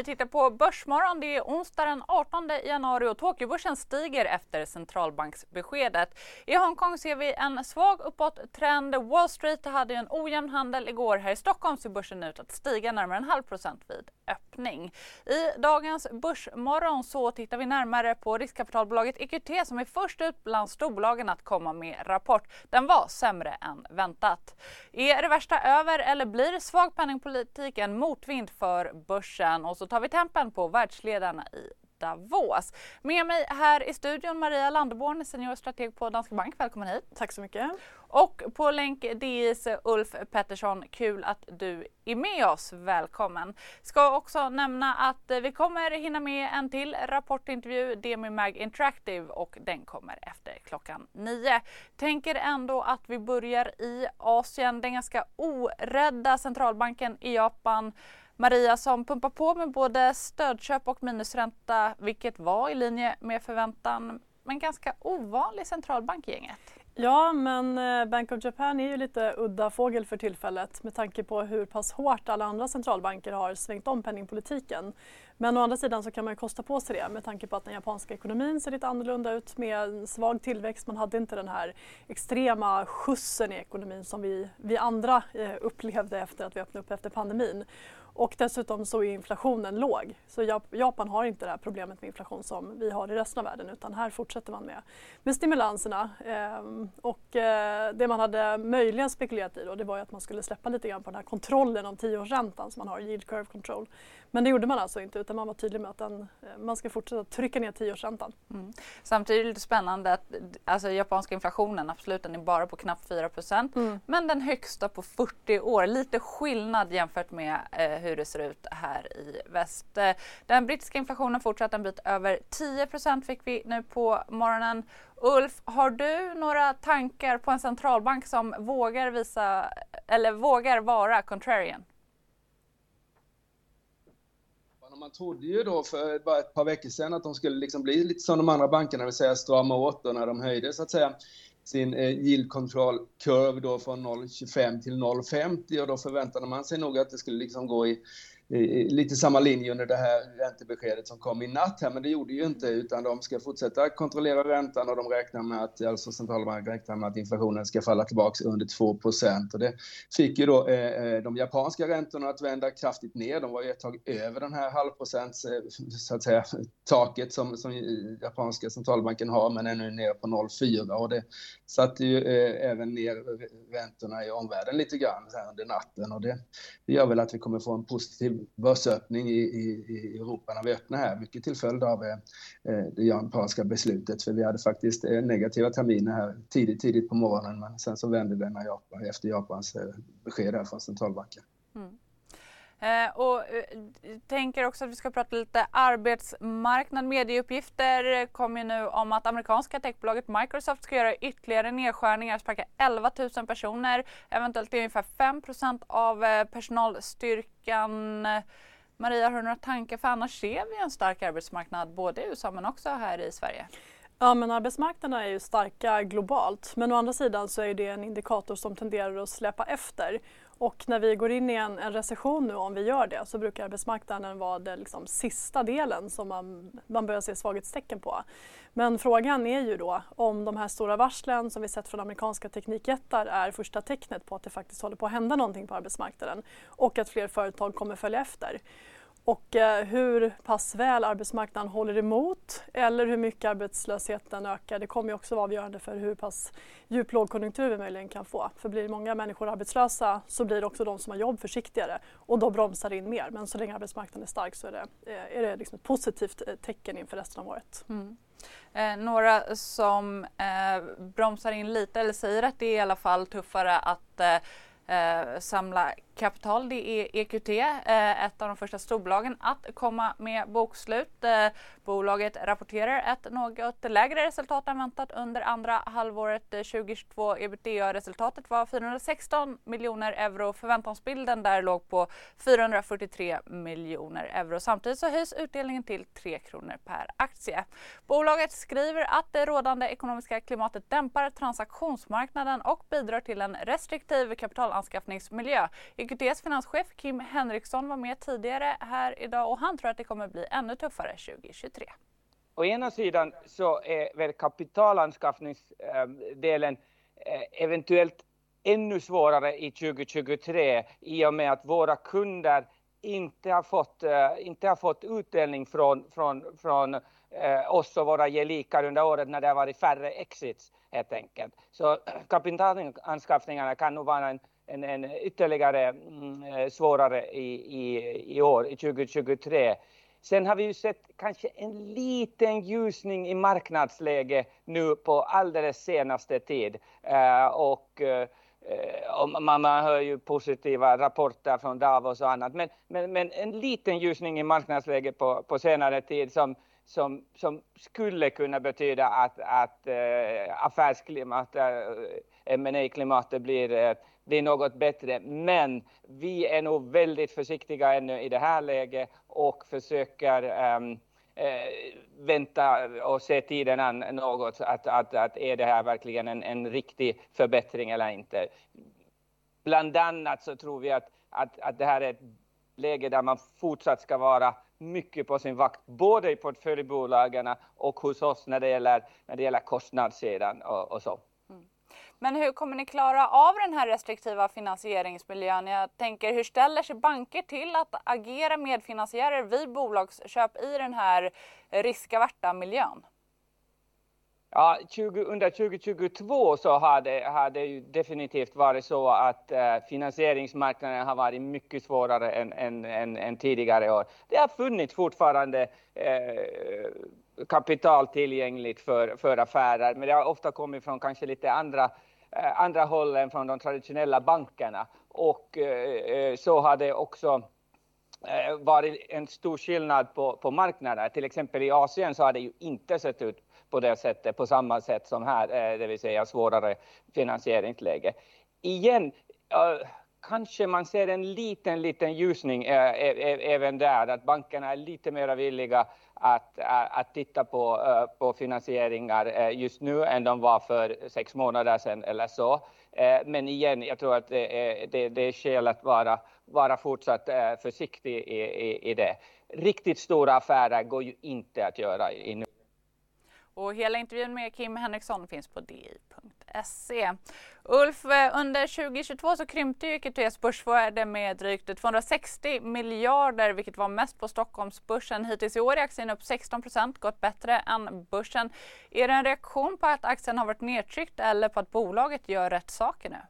Ni tittar på Börsmorgon. Det är onsdag den 18 januari och Tokyobörsen stiger efter centralbanksbeskedet. I Hongkong ser vi en svag uppåttrend. Wall Street hade en ojämn handel igår. Här i Stockholm ser börsen ut att stiga närmare en halv procent vid öppning. I dagens Börsmorgon så tittar vi närmare på riskkapitalbolaget EQT som är först ut bland storbolagen att komma med rapport. Den var sämre än väntat. Är det värsta över eller blir svag penningpolitik en motvind för börsen? Och så tar vi tempen på världsledarna i Davos. Med mig här i studion Maria Landeborn, seniorstrateg på Danske Bank. Välkommen hit. Tack så mycket. Och på länk DIs Ulf Pettersson. Kul att du är med oss. Välkommen. Ska också nämna att vi kommer hinna med en till rapportintervju. Det med Mag Interactive och den kommer efter klockan nio. Tänker ändå att vi börjar i Asien. Den ganska orädda centralbanken i Japan Maria som pumpar på med både stödköp och minusränta vilket var i linje med förväntan men ganska ovanlig centralbank i gänget. Ja, men eh, Bank of Japan är ju lite udda fågel för tillfället med tanke på hur pass hårt alla andra centralbanker har svängt om penningpolitiken. Men å andra sidan så kan man ju kosta på sig det med tanke på att den japanska ekonomin ser lite annorlunda ut med svag tillväxt. Man hade inte den här extrema skjutsen i ekonomin som vi, vi andra eh, upplevde efter att vi öppnade upp efter pandemin. Och dessutom så är inflationen låg. Så Japan har inte det här problemet med inflation som vi har i resten av världen utan här fortsätter man med, med stimulanserna. Ehm, och eh, det man hade möjligen spekulerat i då, det var att man skulle släppa lite grann på den här kontrollen av tioårsräntan som man har, yield curve control. Men det gjorde man alltså inte utan man var tydlig med att den, eh, man ska fortsätta trycka ner tioårsräntan. Mm. Samtidigt är det lite spännande att alltså, japanska inflationen, absolut den är bara på knappt 4 mm. men den högsta på 40 år. Lite skillnad jämfört med eh, hur det ser ut här i väst. Eh, den brittiska inflationen fortsatte en bit över 10% fick vi nu på morgonen. Ulf, har du några tankar på en centralbank som vågar visa eller vågar vara contrarian? man trodde ju då för bara ett par veckor sedan att de skulle liksom bli lite som de andra bankerna, det vill säga strama åt då när de höjde så att säga sin eh, yield control curve då från 0,25 till 0,50 och då förväntade man sig nog att det skulle liksom gå i lite samma linje under det här räntebeskedet som kom i natt här, men det gjorde ju inte utan de ska fortsätta kontrollera räntan och de räknar med att, alltså centralbanken räknar med att inflationen ska falla tillbaks under 2 och det fick ju då eh, eh, de japanska räntorna att vända kraftigt ner. De var ju ett tag över den här halvprocents, eh, så att säga, taket som, som japanska centralbanken har, men är nu nere på 0,4 och det satte ju eh, även ner räntorna i omvärlden lite grann här under natten. Och det, det gör väl att vi kommer få en positiv börsöppning i, i, i Europa när vi öppnar här, mycket till följd av eh, eh, det japanska beslutet. För vi hade faktiskt eh, negativa terminer här tidigt, tidigt på morgonen, men sen så vände det när Japan, efter Japans eh, besked här från centralbanken. Mm. Eh, och eh, tänker också att vi ska prata lite arbetsmarknad. Medieuppgifter kommer ju nu om att amerikanska techbolaget Microsoft ska göra ytterligare nedskärningar, sparka 11 000 personer, eventuellt ungefär 5% av eh, personalstyrkan. Maria, har du några tankar? För annars ser vi en stark arbetsmarknad både i USA men också här i Sverige. Ja men arbetsmarknaderna är ju starka globalt men å andra sidan så är det en indikator som tenderar att släppa efter. Och när vi går in i en, en recession nu, om vi gör det, så brukar arbetsmarknaden vara den liksom, sista delen som man, man börjar se svaghetstecken på. Men frågan är ju då om de här stora varslen som vi sett från amerikanska teknikjättar är första tecknet på att det faktiskt håller på att hända någonting på arbetsmarknaden och att fler företag kommer följa efter. Och eh, hur pass väl arbetsmarknaden håller emot eller hur mycket arbetslösheten ökar det kommer också vara avgörande för hur pass djup lågkonjunktur vi möjligen kan få. För blir många människor arbetslösa så blir också de som har jobb försiktigare och då bromsar det in mer. Men så länge arbetsmarknaden är stark så är det, eh, är det liksom ett positivt eh, tecken inför resten av året. Mm. Eh, några som eh, bromsar in lite eller säger att det är i alla fall tuffare att eh, samla riskkapital det är EQT, eh, ett av de första storbolagen att komma med bokslut. Eh, bolaget rapporterar ett något lägre resultat än väntat under andra halvåret eh, 2022. Ebitda-resultatet var 416 miljoner euro. Förväntansbilden där låg på 443 miljoner euro. Samtidigt så höjs utdelningen till 3 kronor per aktie. Bolaget skriver att det rådande ekonomiska klimatet dämpar transaktionsmarknaden och bidrar till en restriktiv kapitalanskaffningsmiljö. EQTs finanschef Kim Henriksson var med tidigare här idag och han tror att det kommer bli ännu tuffare 2023. Å ena sidan så är väl kapitalanskaffningsdelen eh, eventuellt ännu svårare i 2023 i och med att våra kunder inte har fått, eh, inte har fått utdelning från, från, från eh, oss och våra gelikar under året när det har varit färre exits helt enkelt. Så kapitalanskaffningarna kan nog vara en, en, en ytterligare mm, eh, svårare i, i, i år, i 2023. Sen har vi ju sett kanske en liten ljusning i marknadsläge nu på alldeles senaste tid. Eh, och uh, man, man hör ju positiva rapporter från Davos och annat, men, men, men en liten ljusning i marknadsläge på, på senare tid som, som, som skulle kunna betyda att, att eh, affärsklimatet, eh, ma klimatet blir, blir något bättre. Men vi är nog väldigt försiktiga ännu i det här läget och försöker um, äh, vänta och se tiden an något. Att, att, att är det här verkligen en, en riktig förbättring eller inte? Bland annat så tror vi att, att, att det här är ett läge där man fortsatt ska vara mycket på sin vakt, både i portföljbolagen och hos oss när det gäller, när det gäller kostnadssidan och, och så. Men hur kommer ni klara av den här restriktiva finansieringsmiljön? Jag tänker, hur ställer sig banker till att agera medfinansiärer vid bolagsköp i den här riskavarta miljön? Ja, 20, under 2022 så har det, har det ju definitivt varit så att eh, finansieringsmarknaden har varit mycket svårare än, än, än, än tidigare år. Det har funnits fortfarande eh, kapital tillgängligt för, för affärer, men det har ofta kommit från kanske lite andra, eh, Eh, andra håll än från de traditionella bankerna. Och eh, eh, så har det också eh, varit en stor skillnad på, på marknader. Till exempel i Asien så har det ju inte sett ut på det sättet, på samma sätt som här, eh, det vill säga svårare finansieringsläge. Igen, kanske man ser en liten, liten ljusning eh, eh, eh, även där, att bankerna är lite mer villiga att, att titta på, på finansieringar just nu än de var för sex månader sedan eller så. Men igen, jag tror att det är, det, det är skäl att vara, vara fortsatt försiktig i, i, i det. Riktigt stora affärer går ju inte att göra i nu. Och hela intervjun med Kim Henriksson finns på di.se. Ulf, eh, under 2022 så krympte ju EQTs börsvärde med drygt 260 miljarder, vilket var mest på Stockholmsbörsen. Hittills i år är aktien upp 16% gått bättre än börsen. Är det en reaktion på att aktien har varit nedtryckt eller på att bolaget gör rätt saker nu?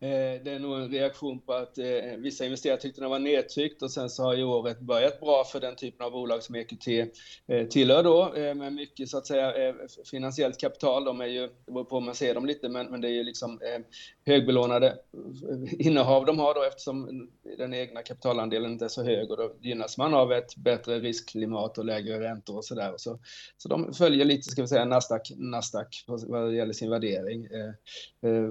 Eh, det är nog en reaktion på att eh, vissa investerare tyckte den var nedtryckt och sen så har ju året börjat bra för den typen av bolag som EQT eh, tillhör då eh, med mycket så att säga finansiellt kapital. De är ju, det beror på om man ser dem lite, men, men det är ju liksom högbelånade innehav de har då eftersom den egna kapitalandelen inte är så hög och då gynnas man av ett bättre riskklimat och lägre räntor och sådär. Så, så de följer lite, ska vi säga, Nasdaq, Nasdaq vad det gäller sin värdering.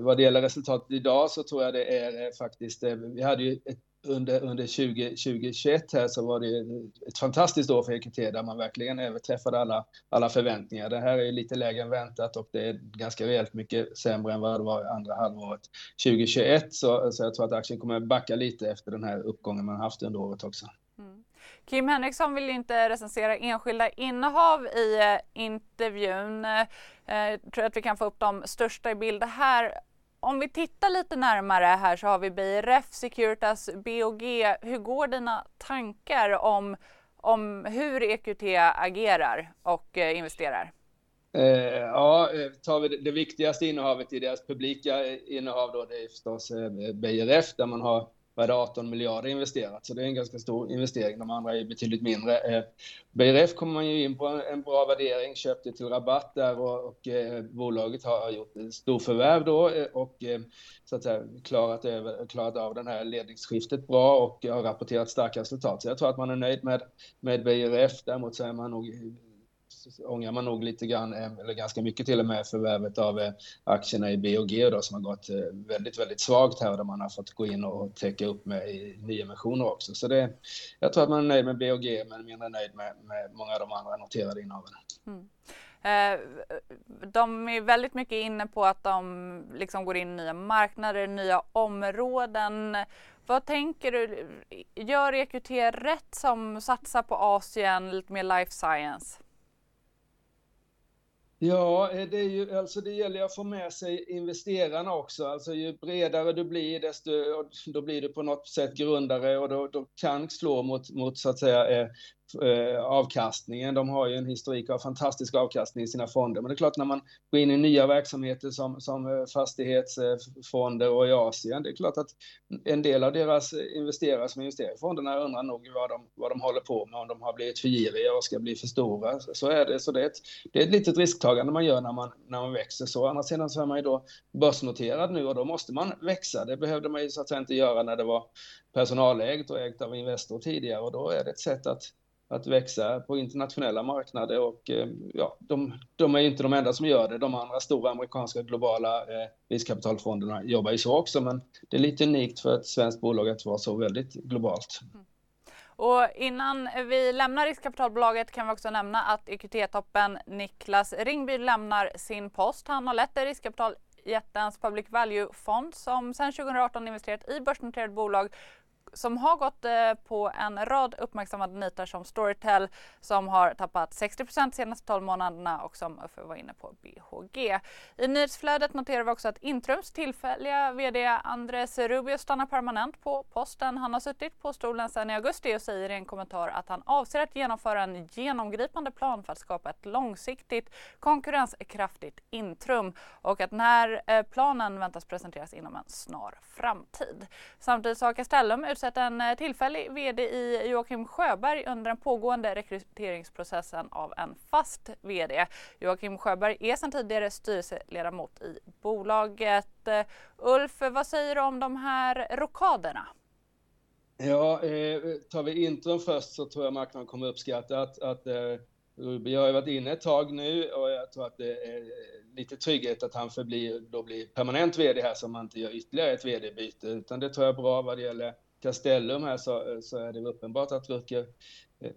Vad det gäller resultatet idag så tror jag det är eh, faktiskt, eh, vi hade ju ett, under, under 20, 2021 här så var det ett fantastiskt år för EQT där man verkligen överträffade alla, alla förväntningar. Det här är lite lägre än väntat och det är ganska rejält mycket sämre än vad det var andra halvåret 2021. Så, så jag tror att aktien kommer backa lite efter den här uppgången man haft under året också. Mm. Kim Henriksson vill inte recensera enskilda innehav i eh, intervjun. Jag tror att vi kan få upp de största i bild här om vi tittar lite närmare här så har vi BRF, Securitas, BOG. Hur går dina tankar om, om hur EQT agerar och eh, investerar? Eh, ja, tar vi det, viktigaste innehavet i deras publika innehav då, det är förstås eh, BRF där man har vad är det, 18 miljarder investerat, så det är en ganska stor investering. De andra är betydligt mindre. Eh, BRF kommer man ju in på en bra värdering, köpte till rabatt där och, och eh, bolaget har gjort en stor förvärv då eh, och eh, så att säga klarat, över, klarat av det här ledningsskiftet bra och har rapporterat starka resultat. Så jag tror att man är nöjd med, med BRF. Däremot så är man nog ångrar man nog lite grann, eh, eller ganska mycket till och med, förvärvet av eh, aktierna i BOG då, som har gått eh, väldigt, väldigt svagt här, där man har fått gå in och täcka upp med nyemissioner också. Så det, jag tror att man är nöjd med BOG, men mindre nöjd med, med många av de andra noterade innehaven. Mm. De är väldigt mycket inne på att de liksom går in i nya marknader, nya områden. Vad tänker du? Gör EQT rätt som satsar på Asien, lite mer life science? Ja, eh, det, är ju, alltså det gäller att få med sig investerarna också. Alltså ju bredare du blir, desto, då blir du på något sätt grundare och då, då kan slå mot, mot så att säga eh, eh, avkastningen. De har ju en historik av fantastisk avkastning i sina fonder. Men det är klart när man går in i nya verksamheter som, som eh, fastighetsfonder och i Asien, det är klart att en del av deras investerare som investerar i fonderna undrar nog vad de, vad de håller på med, om de har blivit för giriga och ska bli för stora. Så är det. Så det är ett, det är ett litet risktagande man gör när man, när man växer så. Å andra sidan så är man ju då börsnoterad nu och då måste man växa. Det behövde man ju så att säga inte göra när det var personalägt och ägt av Investor tidigare och då är det ett sätt att att växa på internationella marknader och eh, ja, de, de är inte de enda som gör det. De andra stora amerikanska globala eh, riskkapitalfonderna jobbar ju så också, men det är lite unikt för ett svenskt bolag att vara så väldigt globalt. Mm. Och innan vi lämnar riskkapitalbolaget kan vi också nämna att EQT-toppen Niklas Ringby lämnar sin post. Han har lett riskkapitaljättens Public Value-fond som sedan 2018 investerat i börsnoterade bolag som har gått eh, på en rad uppmärksammade nitar som Storytel som har tappat 60 de senaste 12 månaderna och som eh, Uffe var inne på BHG. I nyhetsflödet noterar vi också att Intrums tillfälliga VD Andres Rubio stannar permanent på posten. Han har suttit på stolen sedan i augusti och säger i en kommentar att han avser att genomföra en genomgripande plan för att skapa ett långsiktigt konkurrenskraftigt Intrum och att när eh, planen väntas presenteras inom en snar framtid. Samtidigt har Castellum utsett en eh, tillfällig VD i Joakim Sjöberg under den pågående rekryteringsprocessen av en fast VD. Joakim Sjöberg är sedan tidigare styrelseledamot i bolaget. Eh, Ulf, vad säger du om de här rokaderna? Ja, eh, tar vi intron först så tror jag marknaden kommer uppskatta att, att eh, Ruby har ju varit inne ett tag nu och jag tror att det är eh, lite trygghet att han förblir, då blir permanent VD här så man inte gör ytterligare ett VD-byte. Utan det tror jag är bra vad det gäller Castellum här så, så är det uppenbart att Rutger eh,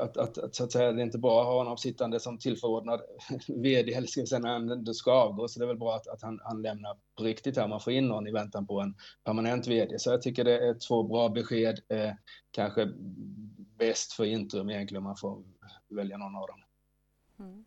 att, att, att, så att säga, det är inte bra att ha honom sittande som tillförordnad VD, eller ska vi säga när han ska avgå, så det är väl bra att, att han, han lämnar på riktigt här, man får in någon i väntan på en permanent VD. Så jag tycker det är två bra besked, eh, kanske bäst för Intrum egentligen om man får välja någon av dem. Mm.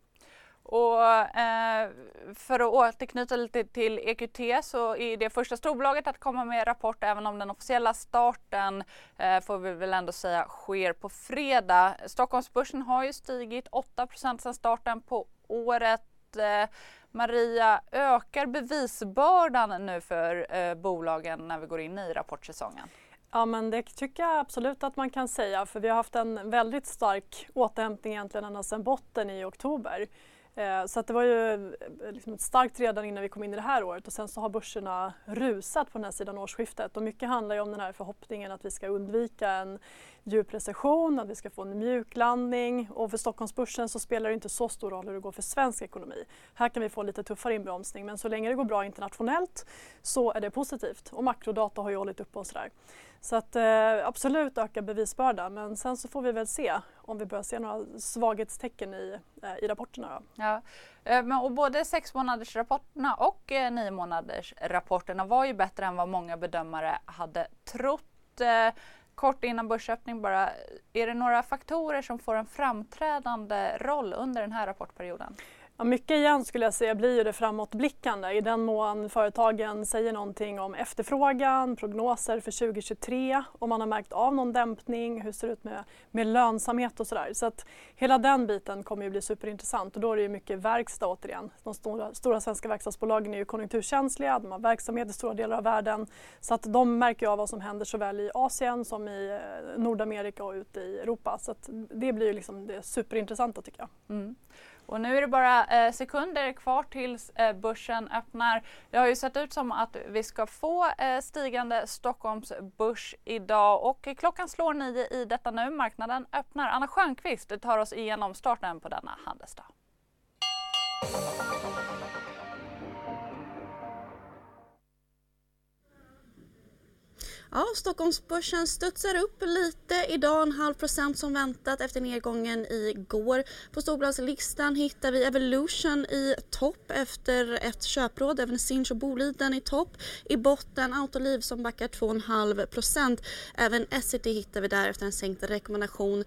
Och eh, för att återknyta lite till EQT så är det första storbolaget att komma med rapport även om den officiella starten eh, får vi väl ändå säga sker på fredag. Stockholmsbörsen har ju stigit 8% sedan starten på året. Eh, Maria, ökar bevisbördan nu för eh, bolagen när vi går in i rapportsäsongen? Ja men det tycker jag absolut att man kan säga för vi har haft en väldigt stark återhämtning egentligen ända sedan botten i oktober. Eh, så att det var ju eh, liksom starkt redan innan vi kom in i det här året. Och sen så har börserna rusat på den här sidan årsskiftet. Och mycket handlar ju om den här förhoppningen att vi ska undvika en djup recession, att vi ska få en mjuklandning och för Stockholmsbörsen så spelar det inte så stor roll hur det går för svensk ekonomi. Här kan vi få lite tuffare inbromsning men så länge det går bra internationellt så är det positivt och makrodata har ju hållit uppe och sådär. Så att eh, absolut öka bevisbördan men sen så får vi väl se om vi börjar se några svaghetstecken i, eh, i rapporterna. Då. Ja. Eh, men, och både sex månaders rapporterna och eh, nio månaders rapporterna var ju bättre än vad många bedömare hade trott. Eh, Kort innan börsöppning bara, är det några faktorer som får en framträdande roll under den här rapportperioden? Ja, mycket igen skulle jag säga blir det framåtblickande i den mån företagen säger någonting om efterfrågan, prognoser för 2023, om man har märkt av någon dämpning, hur ser det ut med, med lönsamhet och sådär. Så att hela den biten kommer ju bli superintressant och då är det ju mycket verkstad återigen. De stora, stora svenska verkstadsbolagen är ju konjunkturkänsliga, de har verksamhet i stora delar av världen så att de märker av vad som händer såväl i Asien som i eh, Nordamerika och ute i Europa. Så att det blir ju liksom det superintressanta tycker jag. Mm. Och nu är det bara eh, sekunder kvar tills eh, börsen öppnar. Det har ju sett ut som att vi ska få eh, stigande Stockholmsbörs idag och klockan slår nio i detta nu. Marknaden öppnar. Anna Stjernqvist tar oss igenom starten på denna handelsdag. Ja, Stockholmsbörsen studsar upp lite idag, en halv procent som väntat efter nedgången igår. På storbolagslistan hittar vi Evolution i topp efter ett köpråd, även Sinch och Boliden i topp. I botten Autoliv som backar 2,5 procent. Även Essity hittar vi där efter en sänkt rekommendation.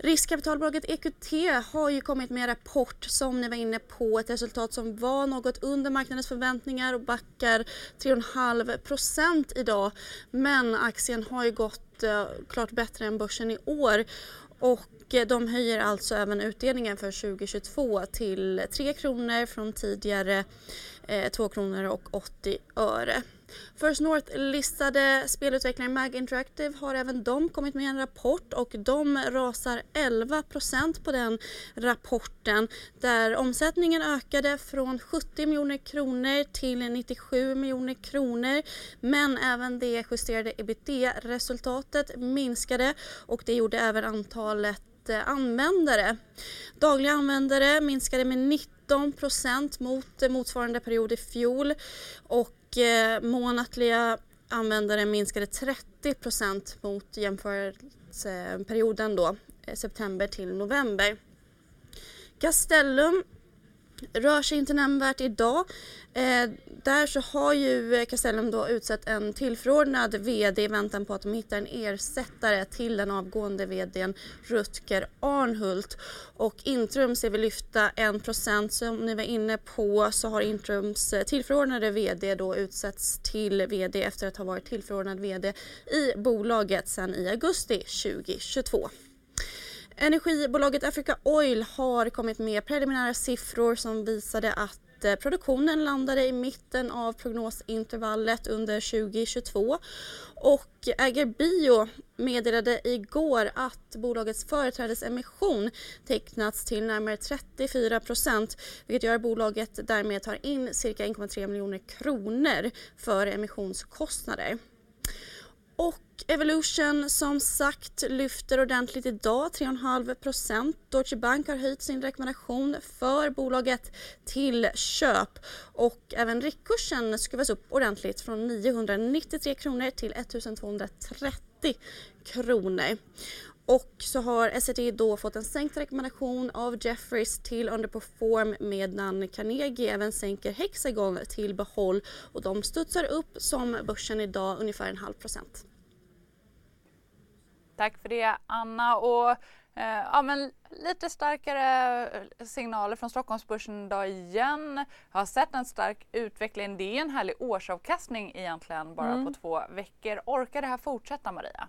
Riskkapitalbolaget EQT har ju kommit med en rapport som ni var inne på, ett resultat som var något under marknadens förväntningar och backar 3,5 idag. Men aktien har ju gått eh, klart bättre än börsen i år och eh, de höjer alltså även utdelningen för 2022 till 3 kronor från tidigare eh, 2 kronor och 80 öre. First North-listade spelutvecklaren Mag Interactive har även de kommit med en rapport och de rasar 11% på den rapporten där omsättningen ökade från 70 miljoner kronor till 97 miljoner kronor men även det justerade ebitda-resultatet minskade och det gjorde även antalet eh, användare. Dagliga användare minskade med 90 19% mot motsvarande period i fjol och eh, månatliga användare minskade 30 procent mot jämförelseperioden då, eh, september till november. Castellum rör sig inte nämnvärt idag. Eh, där så har ju eh, Castellum då utsett en tillförordnad VD i väntan på att de hittar en ersättare till den avgående VDn Rutger Arnhult. Och Intrum ser vi lyfta 1% Som ni var inne på så har Intrums eh, tillförordnade VD då utsetts till VD efter att ha varit tillförordnad VD i bolaget sedan i augusti 2022. Energibolaget Africa Oil har kommit med preliminära siffror som visade att eh, produktionen landade i mitten av prognosintervallet under 2022 och Äger Bio meddelade igår att bolagets företrädesemission tecknats till närmare 34 procent vilket gör att bolaget därmed tar in cirka 1,3 miljoner kronor för emissionskostnader. Och Evolution som sagt lyfter ordentligt idag, 3,5 procent. Deutsche Bank har höjt sin rekommendation för bolaget till köp och även riktkursen skruvas upp ordentligt från 993 kronor till 1230 kronor. Och så har Essity då fått en sänkt rekommendation av Jeffries till underperform medan Carnegie även sänker Hexagon till behåll och de studsar upp som börsen idag ungefär en halv procent. Tack för det Anna. Och, eh, ja, men lite starkare signaler från Stockholmsbörsen idag igen. Jag har sett en stark utveckling. Det är en härlig årsavkastning egentligen bara mm. på två veckor. Orkar det här fortsätta Maria?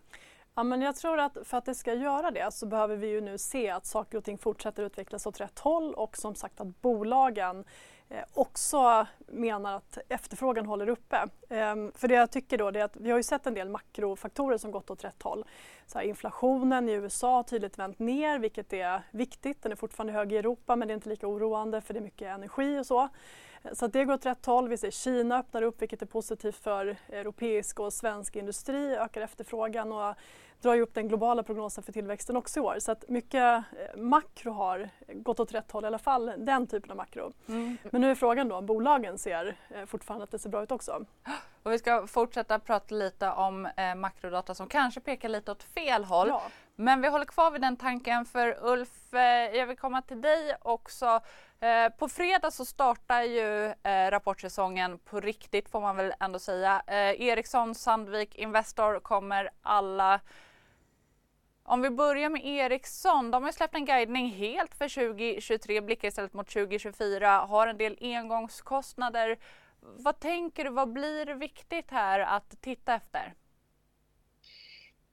Ja, men jag tror att för att det ska göra det så behöver vi ju nu se att saker och ting fortsätter utvecklas åt rätt håll och som sagt att bolagen Eh, också menar att efterfrågan håller uppe. Ehm, för det jag tycker då är att vi har ju sett en del makrofaktorer som gått åt rätt håll. Så här, inflationen i USA har tydligt vänt ner vilket är viktigt. Den är fortfarande hög i Europa men det är inte lika oroande för det är mycket energi och så. Eh, så att det går åt rätt håll. Vi ser Kina öppnar upp vilket är positivt för europeisk och svensk industri, ökar efterfrågan och drar ju upp den globala prognosen för tillväxten också i år. Så att mycket eh, makro har gått åt rätt håll, i alla fall den typen av makro. Mm. Men nu är frågan då om bolagen ser eh, fortfarande att det ser bra ut också. Och vi ska fortsätta prata lite om eh, makrodata som kanske pekar lite åt fel håll. Ja. Men vi håller kvar vid den tanken för Ulf, eh, jag vill komma till dig också. Eh, på fredag så startar ju eh, rapportsäsongen på riktigt får man väl ändå säga. Eh, Ericsson, Sandvik, Investor kommer alla om vi börjar med Ericsson, de har släppt en guidning helt för 2023, blickar istället mot 2024, har en del engångskostnader. Vad tänker du, vad blir viktigt här att titta efter?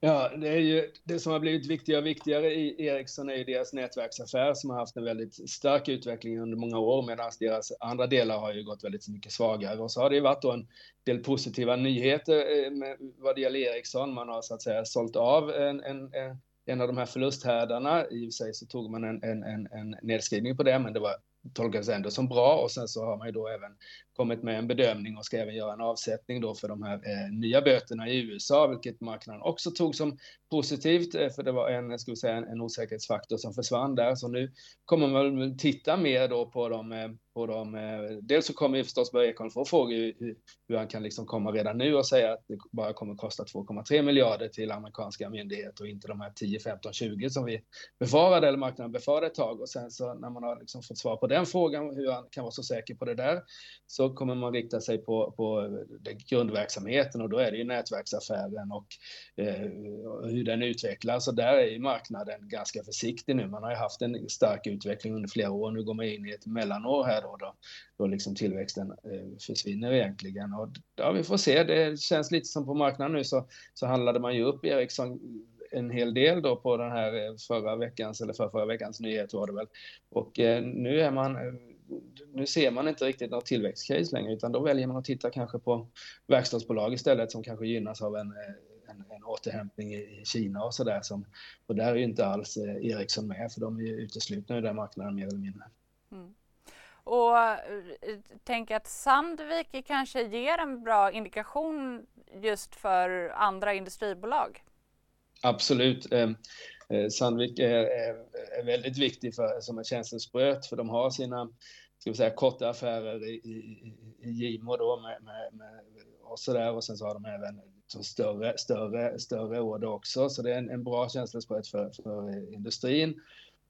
Ja, det, är ju, det som har blivit viktigare och viktigare i Ericsson är ju deras nätverksaffär som har haft en väldigt stark utveckling under många år medan deras andra delar har ju gått väldigt mycket svagare. Och så har det ju varit då en del positiva nyheter eh, med, vad det gäller Ericsson. Man har så att säga sålt av en, en, en en av de här förlusthärdarna. I och för sig så tog man en, en, en, en nedskrivning på det, men det var tolkades ändå som bra och sen så har man ju då även kommit med en bedömning och ska även göra en avsättning då för de här eh, nya böterna i USA, vilket marknaden också tog som positivt, eh, för det var en, ska vi säga, en, en osäkerhetsfaktor som försvann där. Så nu kommer man väl titta mer då på de, eh, på de eh, dels så kommer ju förstås Börje Ekholm få frågor hur, hur han kan liksom komma redan nu och säga att det bara kommer kosta 2,3 miljarder till amerikanska myndigheter och inte de här 10, 15, 20 som vi befarade, eller marknaden befarade ett tag. Och sen så när man har liksom fått svar på den frågan, hur han kan vara så säker på det där, så kommer man rikta sig på, på grundverksamheten och då är det ju nätverksaffären och eh, hur den utvecklas. Och där är ju marknaden ganska försiktig nu. Man har ju haft en stark utveckling under flera år. Nu går man in i ett mellanår här då, då, då liksom tillväxten eh, försvinner egentligen. Och ja, vi får se. Det känns lite som på marknaden nu så, så handlade man ju upp Ericsson en hel del då på den här eh, förra veckans, eller förra veckans nyhet var det väl. Och eh, nu är man eh, nu ser man inte riktigt något tillväxtcase längre utan då väljer man att titta kanske på verkstadsbolag istället som kanske gynnas av en, eh, en, en återhämtning i Kina och sådär. Och där är ju inte alls eh, Ericsson med för de är ju uteslutna ur den marknaden mer eller mindre. Mm. Och eh, tänk att Sandvik kanske ger en bra indikation just för andra industribolag? Absolut. Eh, Sandvik är, är, är, väldigt viktig för, som en känselspröt för de har sina ska vi säga, korta affärer i, i, i Gimo då med, med, med och så där och sen så har de även större, större, större order också så det är en, en bra känselspröt för, för industrin.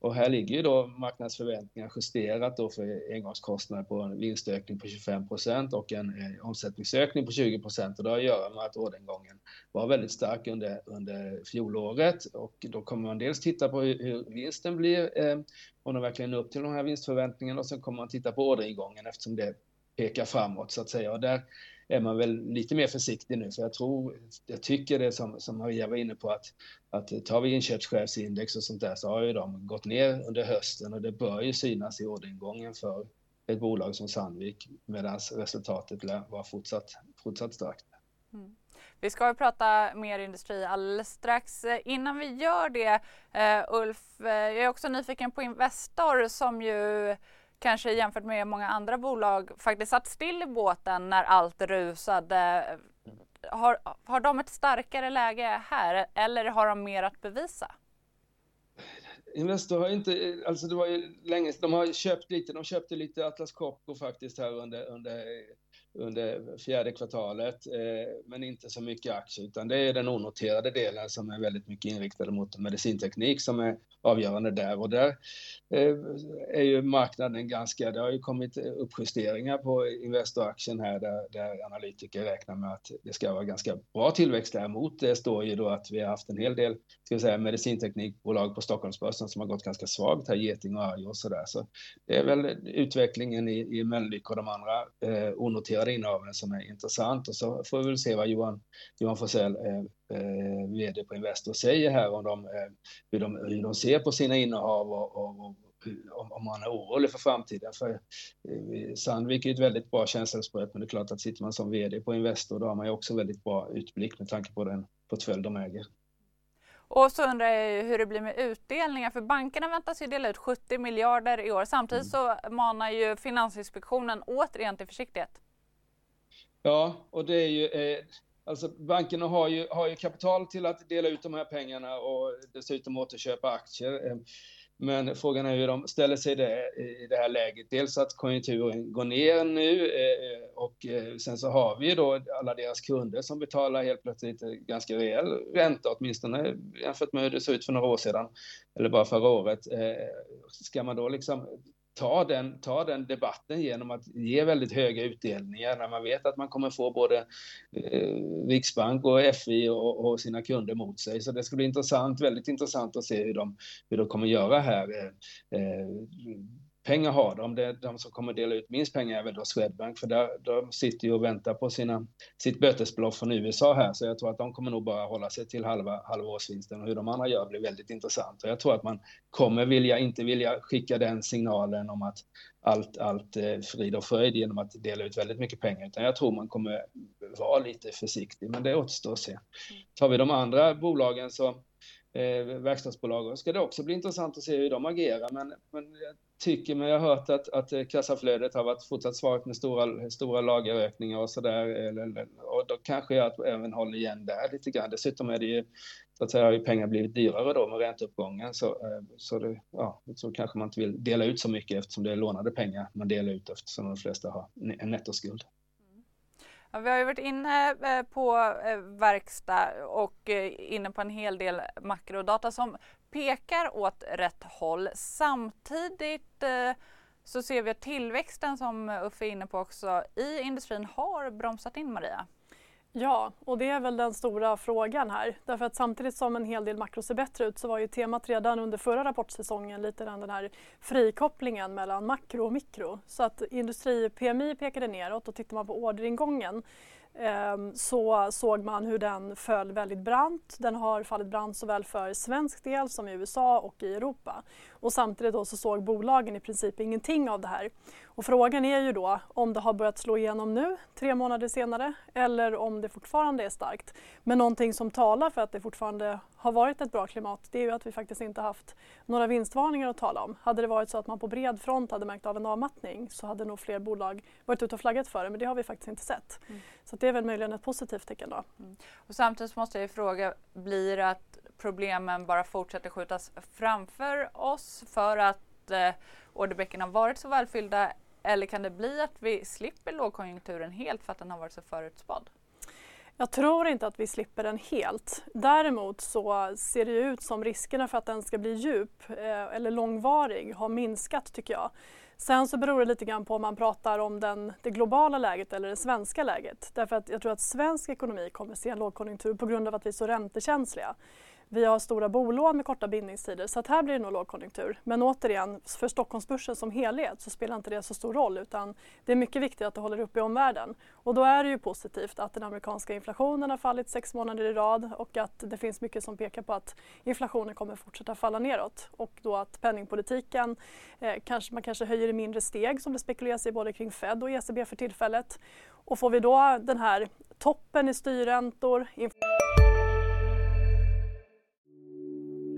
Och här ligger ju då marknadsförväntningar justerat då för engångskostnader på en vinstökning på 25 procent och en eh, omsättningsökning på 20 procent. Och det har att göra med att orderingången var väldigt stark under, under fjolåret. Och då kommer man dels titta på hur, hur vinsten blir, eh, om de verkligen är upp till de här vinstförväntningarna och sen kommer man titta på orderingången eftersom det pekar framåt så att säga. Och där är man väl lite mer försiktig nu, för jag tror, jag tycker det som, som Maria var inne på att, att tar vi inköpschefsindex och sånt där så har ju de gått ner under hösten och det bör ju synas i orderingången för ett bolag som Sandvik medan resultatet lär vara fortsatt, fortsatt starkt. Mm. Vi ska prata mer industri alldeles strax. Innan vi gör det, eh, Ulf, eh, jag är också nyfiken på Investor som ju kanske jämfört med många andra bolag faktiskt satt still i båten när allt rusade. Har, har de ett starkare läge här eller har de mer att bevisa? Investor har inte, alltså det var ju länge de har köpt lite, de köpte lite Atlas Copco faktiskt här under, under under fjärde kvartalet, eh, men inte så mycket aktier, utan det är den onoterade delen som är väldigt mycket inriktad mot medicinteknik som är avgörande där. Och där eh, är ju marknaden ganska, det har ju kommit uppjusteringar på Investor-aktien här där, där analytiker räknar med att det ska vara ganska bra tillväxt däremot. Det står ju då att vi har haft en hel del ska vi säga, medicinteknikbolag på Stockholmsbörsen som har gått ganska svagt här, Geting och Arjo och sådär. Så det är väl utvecklingen i, i Mölnlycke och de andra eh, onoterade innehaven som är intressant och så får vi väl se vad Johan, Johan Forsell eh, eh, vd på Investor säger här om de, eh, hur, de, hur de ser på sina innehav och, och, och om, om man är orolig för framtiden. För eh, Sandvik är ett väldigt bra känselspröt, men det är klart att sitter man som vd på Investor, då har man ju också väldigt bra utblick med tanke på den portfölj de äger. Och så undrar jag hur det blir med utdelningar, för bankerna väntas ju dela ut 70 miljarder i år. Samtidigt mm. så manar ju Finansinspektionen återigen till försiktighet. Ja, och det är ju, eh, Alltså bankerna har ju, har ju kapital till att dela ut de här pengarna och dessutom återköpa aktier. Eh, men frågan är hur de ställer sig det, i det här läget. Dels att konjunkturen går ner nu eh, och eh, sen så har vi ju då alla deras kunder som betalar helt plötsligt ganska rejäl ränta, åtminstone jämfört med hur det såg ut för några år sedan, eller bara förra året. Ska man då liksom ta den, ta den debatten genom att ge väldigt höga utdelningar när man vet att man kommer få både eh, Riksbank och FI och, och, sina kunder mot sig. Så det ska bli intressant, väldigt intressant att se hur de, hur de kommer göra här. Eh, eh pengar har de. Det, de som kommer dela ut minst pengar är väl då Swedbank, för där, de sitter ju och väntar på sina, sitt bötesbelopp från USA här, så jag tror att de kommer nog bara hålla sig till halva, halva årsvinsten och hur de andra gör blir väldigt intressant. Och jag tror att man kommer vilja, inte vilja skicka den signalen om att allt, allt är frid och fröjd genom att dela ut väldigt mycket pengar, utan jag tror man kommer vara lite försiktig, men det återstår att se. Tar vi de andra bolagen så eh, verkstadsbolagen ska det också bli intressant att se hur de agerar. Men, men jag tycker mig ha hört att, att eh, kassaflödet har varit fortsatt svagt med stora, stora lagerökningar och sådär. Eh, och då kanske jag även håller igen där lite grann. Dessutom är det ju, så att säga, har ju pengar blivit dyrare då med ränteuppgången. Så, eh, så, det, ja, så kanske man inte vill dela ut så mycket eftersom det är lånade pengar man delar ut eftersom de flesta har en nettoskuld. Mm. Ja, vi har ju varit inne på verkstad och inne på en hel del makrodata som pekar åt rätt håll. Samtidigt eh, så ser vi att tillväxten som Uffe är inne på också i industrin har bromsat in Maria. Ja, och det är väl den stora frågan här. Därför att samtidigt som en hel del makro ser bättre ut så var ju temat redan under förra rapportsäsongen lite den här frikopplingen mellan makro och mikro. Så att industri-PMI pekade neråt och tittar man på orderingången Ehm, så såg man hur den föll väldigt brant. Den har fallit brant såväl för svensk del som i USA och i Europa. Och samtidigt då så såg bolagen i princip ingenting av det här. Och frågan är ju då om det har börjat slå igenom nu, tre månader senare, eller om det fortfarande är starkt. Men någonting som talar för att det fortfarande har varit ett bra klimat, det är ju att vi faktiskt inte haft några vinstvarningar att tala om. Hade det varit så att man på bred front hade märkt av en avmattning så hade nog fler bolag varit ute och flaggat för det, men det har vi faktiskt inte sett. Mm. Så det är väl möjligen ett positivt tecken då. Mm. Och samtidigt måste jag fråga, blir det att problemen bara fortsätter skjutas framför oss för att eh, orderböckerna har varit så välfyllda eller kan det bli att vi slipper lågkonjunkturen helt för att den har varit så förutspådd? Jag tror inte att vi slipper den helt. Däremot så ser det ut som riskerna för att den ska bli djup eh, eller långvarig har minskat tycker jag. Sen så beror det lite grann på om man pratar om den, det globala läget eller det svenska läget. Därför att jag tror att svensk ekonomi kommer se en lågkonjunktur på grund av att vi är så räntekänsliga. Vi har stora bolån med korta bindningstider så att här blir det nog lågkonjunktur. Men återigen, för Stockholmsbörsen som helhet så spelar inte det så stor roll utan det är mycket viktigt att det håller uppe i omvärlden. Och då är det ju positivt att den amerikanska inflationen har fallit sex månader i rad och att det finns mycket som pekar på att inflationen kommer fortsätta falla neråt och då att penningpolitiken, eh, kanske, man kanske höjer i mindre steg som det spekuleras i både kring Fed och ECB för tillfället. Och får vi då den här toppen i styrräntor,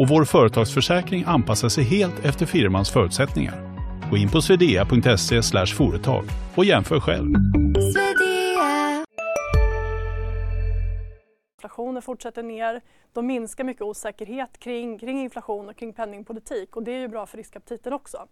och vår företagsförsäkring anpassar sig helt efter firmans förutsättningar. Gå in på swedea.se företag och jämför själv. Inflationen fortsätter ner. De minskar mycket osäkerhet kring, kring inflation och kring penningpolitik och det är ju bra för riskaptiten också.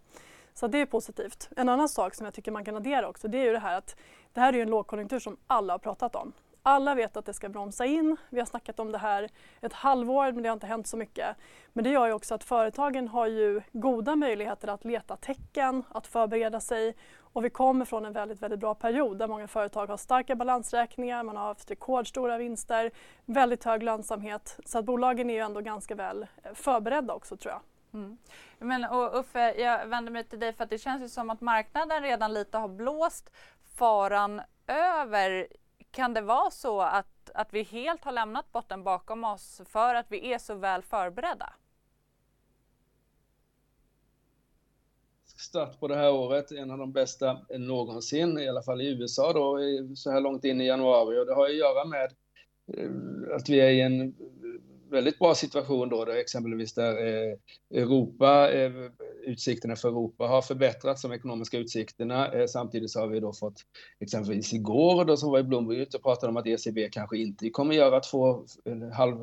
Så det är positivt. En annan sak som jag tycker man kan addera också det är ju det här att det här är en lågkonjunktur som alla har pratat om. Alla vet att det ska bromsa in. Vi har snackat om det här ett halvår men det har inte hänt så mycket. Men det gör ju också att företagen har ju goda möjligheter att leta tecken, att förbereda sig och vi kommer från en väldigt, väldigt bra period där många företag har starka balansräkningar, man har haft rekordstora vinster, väldigt hög lönsamhet. Så att bolagen är ju ändå ganska väl eh, förberedda också tror jag. Mm. Men och Uffe, jag vänder mig till dig för att det känns ju som att marknaden redan lite har blåst faran över kan det vara så att, att vi helt har lämnat botten bakom oss för att vi är så väl förberedda? Start på det här året, en av de bästa någonsin, i alla fall i USA då, så här långt in i januari. Och det har att göra med eh, att vi är i en väldigt bra situation då, där exempelvis där eh, Europa, eh, utsikterna för Europa har förbättrats, de ekonomiska utsikterna. Eh, samtidigt så har vi då fått exempelvis igår då som var i Bloomberg ute och pratade om att ECB kanske inte kommer göra två halv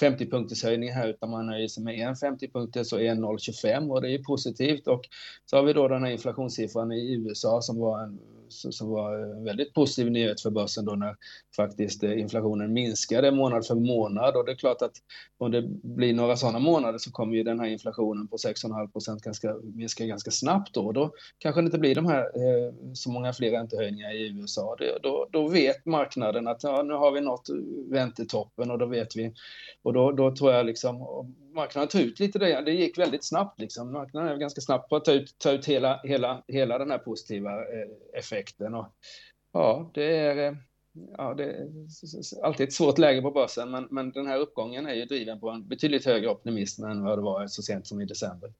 50 punkters höjning här utan man nöjer sig med en 50 punkters så en 0,25 och det är positivt. Och så har vi då den här inflationssiffran i USA som var en som var en väldigt positiv nyhet för börsen då när faktiskt eh, inflationen minskade månad för månad och det är klart att om det blir några sådana månader så kommer ju den här inflationen på 6,5 procent ganska, minska ganska snabbt då. Då kanske det inte blir de här eh, så många fler räntehöjningar i USA. Det, då, då vet marknaden att ja, nu har vi nått eh, väntetoppen. och då vet vi och då, då tror jag liksom marknaden tog ut lite det. Det gick väldigt snabbt liksom. Marknaden är ganska snabb på att ta ut, ta ut hela, hela, hela den här positiva eh, effekten. Och, ja, det är, eh, ja, det är alltid ett svårt läge på börsen, men, men den här uppgången är ju driven på en betydligt högre optimism än vad det var så sent som i december.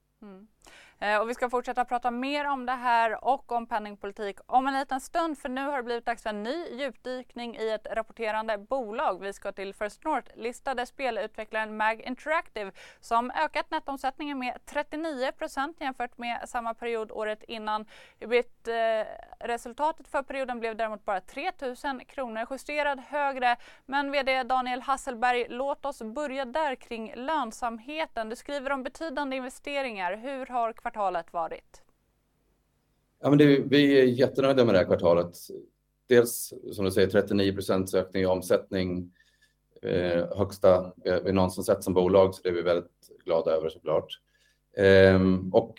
Eh, och vi ska fortsätta prata mer om det här och om penningpolitik om en liten stund för nu har det blivit dags för en ny djupdykning i ett rapporterande bolag. Vi ska till First North-listade spelutvecklaren MAG Interactive som ökat nettomsättningen med 39% jämfört med samma period året innan. Eh, resultatet för perioden blev däremot bara 3 000 kronor, justerad högre. Men VD Daniel Hasselberg, låt oss börja där kring lönsamheten. Du skriver om betydande investeringar. Hur har kvartalet varit? Ja, men det, vi är jättenöjda med det här kvartalet. Dels som du säger 39 procents ökning i omsättning, eh, högsta vi någonsin sett som bolag, så det är vi väldigt glada över såklart. Eh, och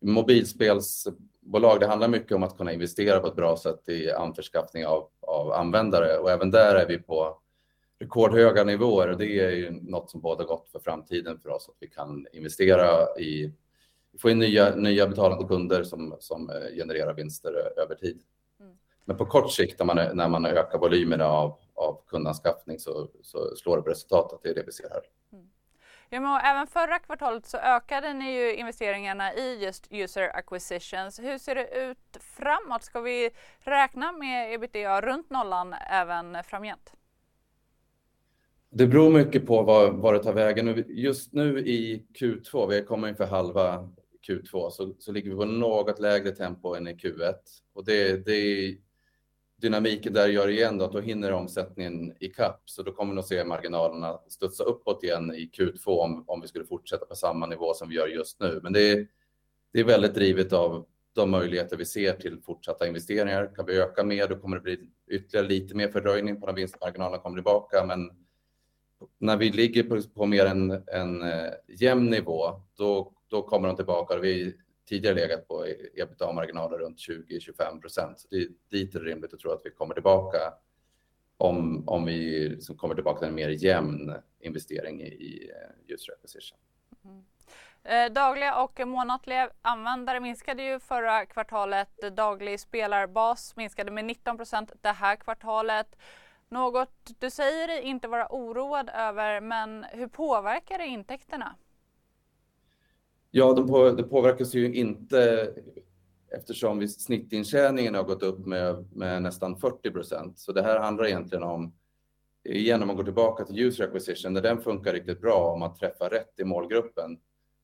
mobilspelsbolag, det handlar mycket om att kunna investera på ett bra sätt i anförskaffning av, av användare och även där är vi på rekordhöga nivåer och det är ju något som båda gott för framtiden för oss att vi kan investera i få in nya, nya betalande kunder som, som eh, genererar vinster över tid. Mm. Men på kort sikt när man, när man ökar volymerna av, av kundanskaffning så, så slår det på resultatet. Det är det vi ser här. Mm. Ja, men även förra kvartalet så ökade ni ju investeringarna i just user acquisitions. Hur ser det ut framåt? Ska vi räkna med ebitda runt nollan även framgent? Det beror mycket på var, var det tar vägen. Just nu i Q2, vi kommer inför halva Q2 så, så ligger vi på något lägre tempo än i Q1 och det, det är dynamiken där gör igen då att då hinner omsättningen i kapp så då kommer vi att se marginalerna studsa uppåt igen i Q2 om, om vi skulle fortsätta på samma nivå som vi gör just nu. Men det är, det är väldigt drivet av de möjligheter vi ser till fortsatta investeringar. Kan vi öka mer, då kommer det bli ytterligare lite mer fördröjning på när vinstmarginalerna kommer tillbaka. Men när vi ligger på, på mer en, en eh, jämn nivå, då då kommer de tillbaka. Vi tidigare legat på ebitda-marginaler runt 20-25 procent. Dit är det rimligt att tro att vi kommer tillbaka om, om vi liksom kommer tillbaka till en mer jämn investering i eh, user acquisition. Mm. Eh, dagliga och månatliga användare minskade ju förra kvartalet. Daglig spelarbas minskade med 19 procent det här kvartalet. Något du säger dig inte vara oroad över, men hur påverkar det intäkterna? Ja, de på, det påverkas ju inte eftersom snittintjäningen har gått upp med, med nästan 40 procent. Så det här handlar egentligen om, igen om man går tillbaka till user acquisition, när den funkar riktigt bra, om man träffar rätt i målgruppen,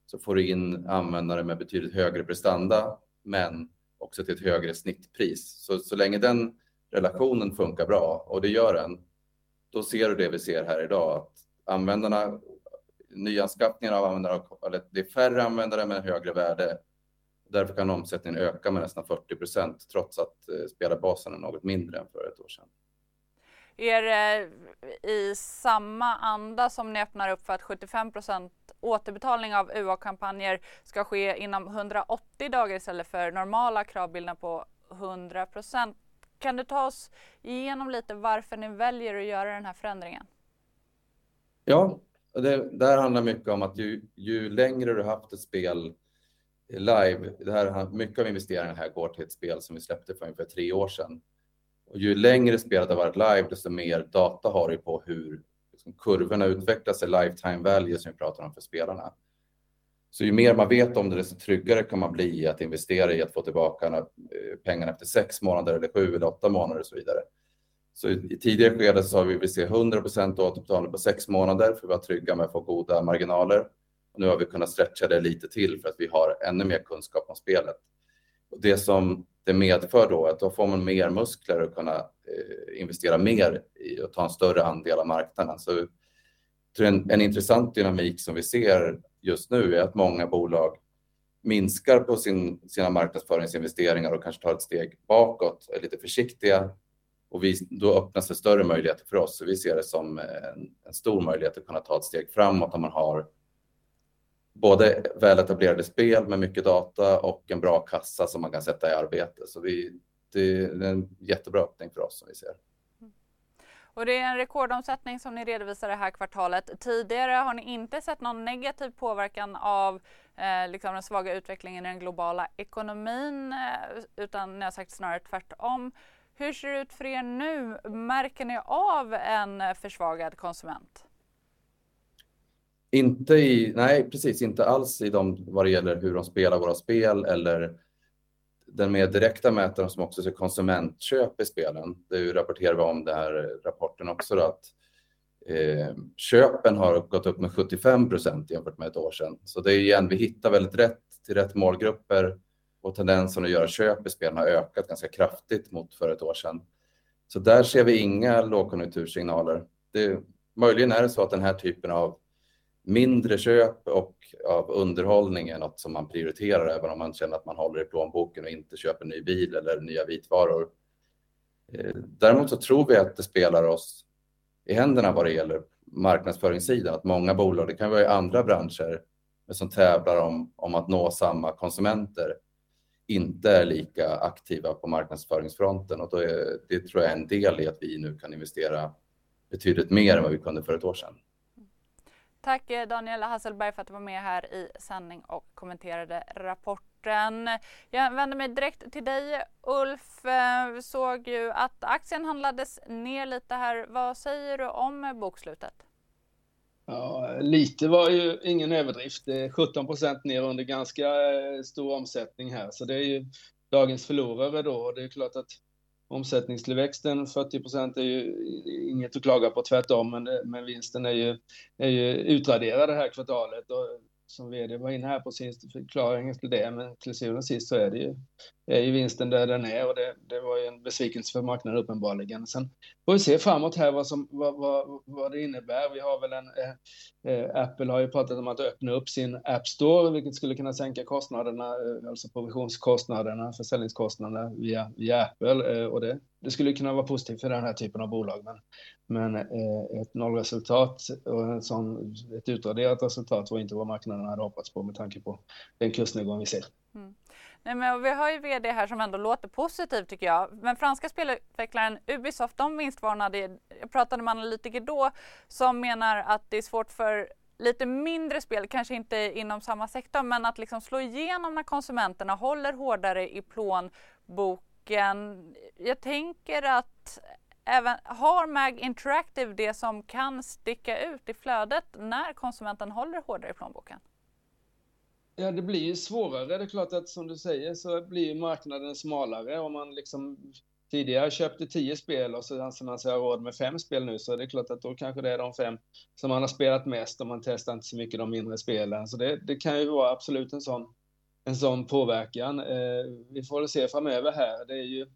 så får du in användare med betydligt högre prestanda, men också till ett högre snittpris. Så, så länge den relationen funkar bra, och det gör den, då ser du det vi ser här idag, att användarna nyanskaffningar av användare, eller det är färre användare med högre värde. Därför kan omsättningen öka med nästan 40 procent trots att eh, spelarbasen är något mindre än för ett år sedan. Är det i samma anda som ni öppnar upp för att 75 procent återbetalning av UA-kampanjer ska ske inom 180 dagar istället för normala kravbilder på 100 procent. Kan du ta oss igenom lite varför ni väljer att göra den här förändringen? Ja, det, där här handlar mycket om att ju, ju längre du haft ett spel live, det här, mycket av investeringarna här går till ett spel som vi släppte för ungefär tre år sedan. Och ju längre spelet har varit live, desto mer data har du på hur liksom, kurvorna utvecklas i lifetime value som vi pratar om för spelarna. Så ju mer man vet om det, desto tryggare kan man bli att investera i att få tillbaka eh, pengarna efter sex månader eller sju eller åtta månader och så vidare. Så i tidigare skede så har vi vill se 100% återbetalning på sex månader för att vara trygga med att få goda marginaler. Nu har vi kunnat stretcha det lite till för att vi har ännu mer kunskap om spelet. Det som det medför då är att då får man mer muskler att kunna eh, investera mer i och ta en större andel av marknaden. Så en, en intressant dynamik som vi ser just nu är att många bolag minskar på sina marknadsföringsinvesteringar och kanske tar ett steg bakåt, är lite försiktiga och vi, då öppnas det större möjligheter för oss. Så vi ser det som en, en stor möjlighet att kunna ta ett steg framåt om man har både väletablerade spel med mycket data och en bra kassa som man kan sätta i arbete. Så vi, det är en jättebra öppning för oss som vi ser. Och det är en rekordomsättning som ni redovisar det här kvartalet. Tidigare har ni inte sett någon negativ påverkan av eh, liksom den svaga utvecklingen i den globala ekonomin eh, utan ni har sagt snarare tvärtom. Hur ser det ut för er nu? Märker ni av en försvagad konsument? Inte i, nej precis, inte alls i de, vad det gäller hur de spelar våra spel eller den mer direkta mätaren som också ser konsumentköp i spelen. Det rapporterar vi om det här rapporten också då, att eh, köpen har gått upp med 75 procent jämfört med ett år sedan. Så det är igen, vi hittar väldigt rätt till rätt målgrupper och tendensen att göra köp i spelen har ökat ganska kraftigt mot för ett år sedan. Så där ser vi inga lågkonjunktursignaler. Det, möjligen är det så att den här typen av mindre köp och av underhållning är något som man prioriterar även om man känner att man håller i plånboken och inte köper ny bil eller nya vitvaror. Eh, däremot så tror vi att det spelar oss i händerna vad det gäller marknadsföringssidan, att många bolag, det kan vara i andra branscher, som tävlar om, om att nå samma konsumenter, inte är lika aktiva på marknadsföringsfronten och då är, det tror jag är en del i att vi nu kan investera betydligt mer än vad vi kunde för ett år sedan. Tack eh, Daniel Hasselberg för att du var med här i sändning och kommenterade rapporten. Jag vänder mig direkt till dig Ulf. Eh, vi såg ju att aktien handlades ner lite här. Vad säger du om bokslutet? Ja, lite var ju ingen överdrift. Det är 17 procent ner under ganska eh, stor omsättning här, så det är ju dagens förlorare då. Det är klart att omsättningstillväxten 40 procent är ju inget att klaga på, tvärtom, men, eh, men vinsten är ju, är ju utraderad det här kvartalet. Och som vd var inne här på sin förklaring till det, men till syvende och sist så är det ju, är ju vinsten där den är och det, det var ju en besvikelse för marknaden uppenbarligen. Sen får vi se framåt här vad, som, vad, vad, vad det innebär. Vi har väl en, eh, eh Apple har ju pratat om att öppna upp sin App Store, vilket skulle kunna sänka kostnaderna, eh, alltså provisionskostnaderna, försäljningskostnaderna via, via Apple eh, och det, det skulle kunna vara positivt för den här typen av bolag. Men, men eh, ett nollresultat och en sån, ett utraderat resultat var inte vad marknaden hade hoppats på med tanke på den kursnedgång vi ser. Mm. Nej, men vi har ju vd här som ändå låter positiv tycker jag. Men franska spelutvecklaren Ubisoft, de vinstvarnade, jag pratade med analytiker då, som menar att det är svårt för lite mindre spel, kanske inte inom samma sektor, men att liksom slå igenom när konsumenterna håller hårdare i plånboken. Jag tänker att även har MAG Interactive det som kan sticka ut i flödet när konsumenten håller hårdare i plånboken? Ja, det blir ju svårare. Det är klart att som du säger så blir marknaden smalare. Om man liksom tidigare köpte tio spel och så anser man sig ha råd med fem spel nu så är det klart att då kanske det är de fem som man har spelat mest och man testar inte så mycket de mindre spelen. Så det, det kan ju vara absolut en sån, en sån påverkan. Eh, vi får se framöver här. Det är ju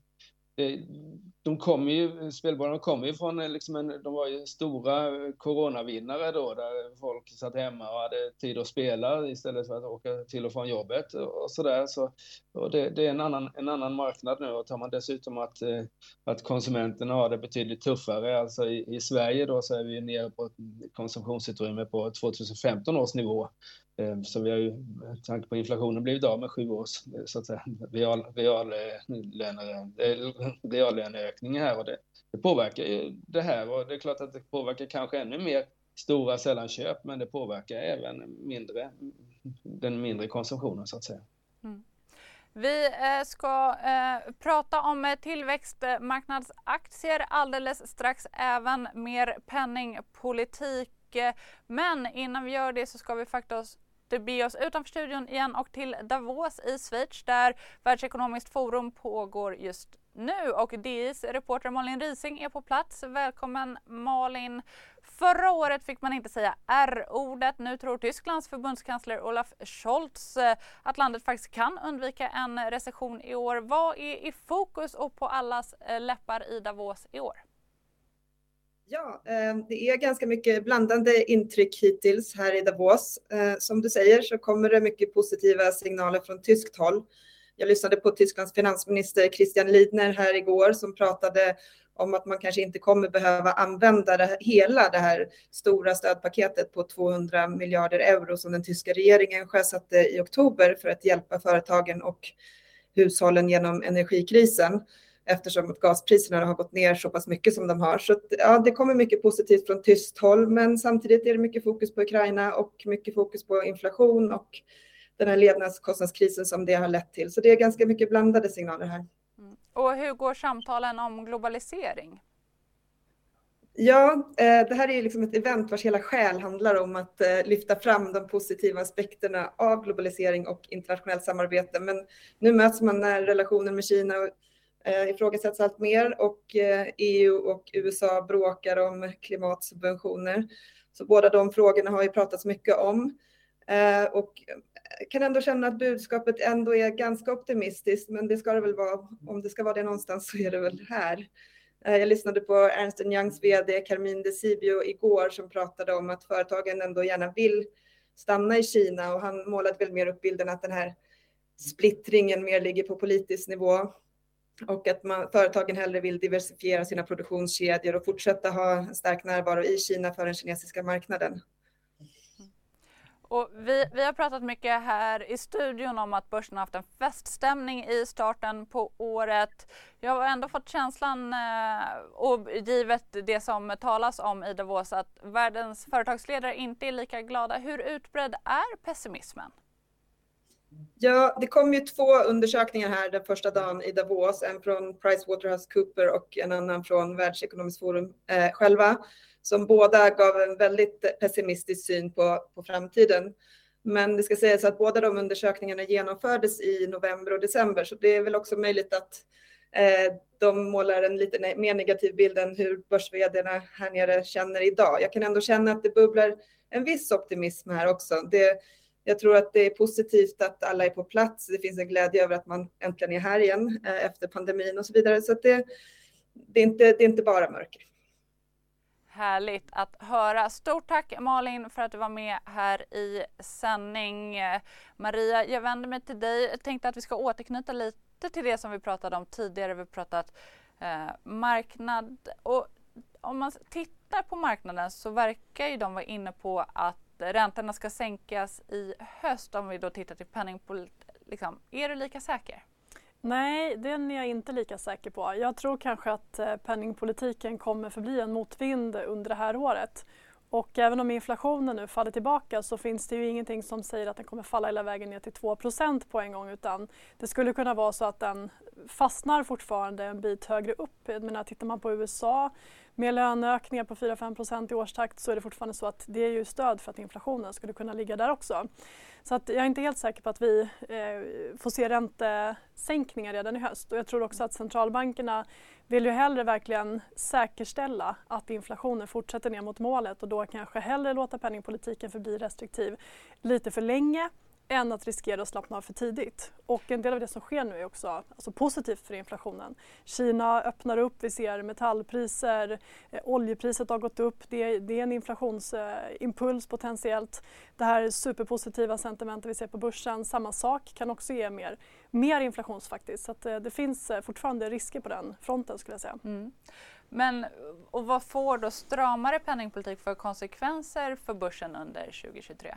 de kommer ju, spelbolagen kommer ju från eh, liksom en, de var ju stora eh, coronavinnare då, där folk satt hemma och hade tid att spela istället för att åka till och från jobbet och sådär. Så, och det, det, är en annan, en annan marknad nu och tar man dessutom att, eh, att konsumenterna har det betydligt tuffare, alltså i, i Sverige då så är vi nere på ett konsumtionsutrymme på 2015 års nivå så vi har ju, med tanke på inflationen, blivit av med sju års så att säga, real, reallöne, reallöneökning här och det, det påverkar ju det här och det är klart att det påverkar kanske ännu mer stora sällanköp men det påverkar även mindre, den mindre konsumtionen så att säga. Mm. Vi eh, ska eh, prata om eh, tillväxtmarknadsaktier alldeles strax, även mer penningpolitik. Eh, men innan vi gör det så ska vi faktiskt bege oss utanför studion igen och till Davos i Schweiz där Världsekonomiskt forum pågår just nu och DIs reporter Malin Rising är på plats. Välkommen Malin! Förra året fick man inte säga R-ordet. Nu tror Tysklands förbundskansler Olaf Scholz eh, att landet faktiskt kan undvika en recession i år. Vad är i fokus och på allas eh, läppar i Davos i år? Ja, eh, det är ganska mycket blandande intryck hittills här i Davos. Eh, som du säger så kommer det mycket positiva signaler från tyskt håll. Jag lyssnade på Tysklands finansminister Christian Lidner här igår som pratade om att man kanske inte kommer behöva använda det, hela det här stora stödpaketet på 200 miljarder euro som den tyska regeringen sjösatte i oktober för att hjälpa företagen och hushållen genom energikrisen eftersom gaspriserna har gått ner så pass mycket som de har. Så ja, det kommer mycket positivt från tyskt håll, men samtidigt är det mycket fokus på Ukraina och mycket fokus på inflation och den här levnadskostnadskrisen som det har lett till. Så det är ganska mycket blandade signaler här. Mm. Och hur går samtalen om globalisering? Ja, eh, det här är liksom ett event vars hela själ handlar om att eh, lyfta fram de positiva aspekterna av globalisering och internationellt samarbete. Men nu möts man när relationen med Kina eh, ifrågasätts allt mer och eh, EU och USA bråkar om klimatsubventioner. Så båda de frågorna har ju pratats mycket om. Eh, och eh, kan ändå känna att budskapet ändå är ganska optimistiskt, men det ska det väl vara. Om det ska vara det någonstans så är det väl här. Jag lyssnade på Ernst Youngs vd Carmine Decibio igår som pratade om att företagen ändå gärna vill stanna i Kina och han målade väl mer upp bilden att den här splittringen mer ligger på politisk nivå och att man, företagen hellre vill diversifiera sina produktionskedjor och fortsätta ha en stark närvaro i Kina för den kinesiska marknaden. Och vi, vi har pratat mycket här i studion om att börsen har haft en feststämning i starten på året. Jag har ändå fått känslan, eh, och givet det som talas om i Davos, att världens företagsledare inte är lika glada. Hur utbredd är pessimismen? Ja, det kom ju två undersökningar här den första dagen i Davos, en från PricewaterhouseCooper och en annan från Världsekonomiskt forum eh, själva som båda gav en väldigt pessimistisk syn på, på framtiden. Men det ska sägas att båda de undersökningarna genomfördes i november och december, så det är väl också möjligt att eh, de målar en lite ne mer negativ bild än hur börs här nere känner idag. Jag kan ändå känna att det bubblar en viss optimism här också. Det, jag tror att det är positivt att alla är på plats. Det finns en glädje över att man äntligen är här igen eh, efter pandemin och så vidare. Så det, det, är inte, det är inte bara mörker. Härligt att höra. Stort tack Malin för att du var med här i sändning. Maria, jag vänder mig till dig. Jag tänkte att vi ska återknyta lite till det som vi pratade om tidigare. Vi har pratat eh, marknad och om man tittar på marknaden så verkar ju de vara inne på att räntorna ska sänkas i höst om vi då tittar till penningpolitik. Liksom, är du lika säker? Nej, den är jag inte lika säker på. Jag tror kanske att eh, penningpolitiken kommer förbli en motvind under det här året. Och även om inflationen nu faller tillbaka så finns det ju ingenting som säger att den kommer falla hela vägen ner till 2% på en gång utan det skulle kunna vara så att den fastnar fortfarande en bit högre upp. Jag menar, tittar man på USA med löneökningar på 4-5% i årstakt så är det fortfarande så att det är ju stöd för att inflationen skulle kunna ligga där också. Så att jag är inte helt säker på att vi eh, får se räntesänkningar redan i höst och jag tror också att centralbankerna vill ju hellre verkligen säkerställa att inflationen fortsätter ner mot målet och då kanske hellre låta penningpolitiken förbli restriktiv lite för länge än att riskera att slappna av för tidigt. Och en del av det som sker nu är också alltså positivt för inflationen. Kina öppnar upp, vi ser metallpriser, eh, oljepriset har gått upp, det, det är en inflationsimpuls eh, potentiellt. Det här superpositiva sentimentet vi ser på börsen, samma sak, kan också ge mer, mer inflation faktiskt. Så eh, det finns eh, fortfarande risker på den fronten skulle jag säga. Mm. Men och vad får då stramare penningpolitik för konsekvenser för börsen under 2023?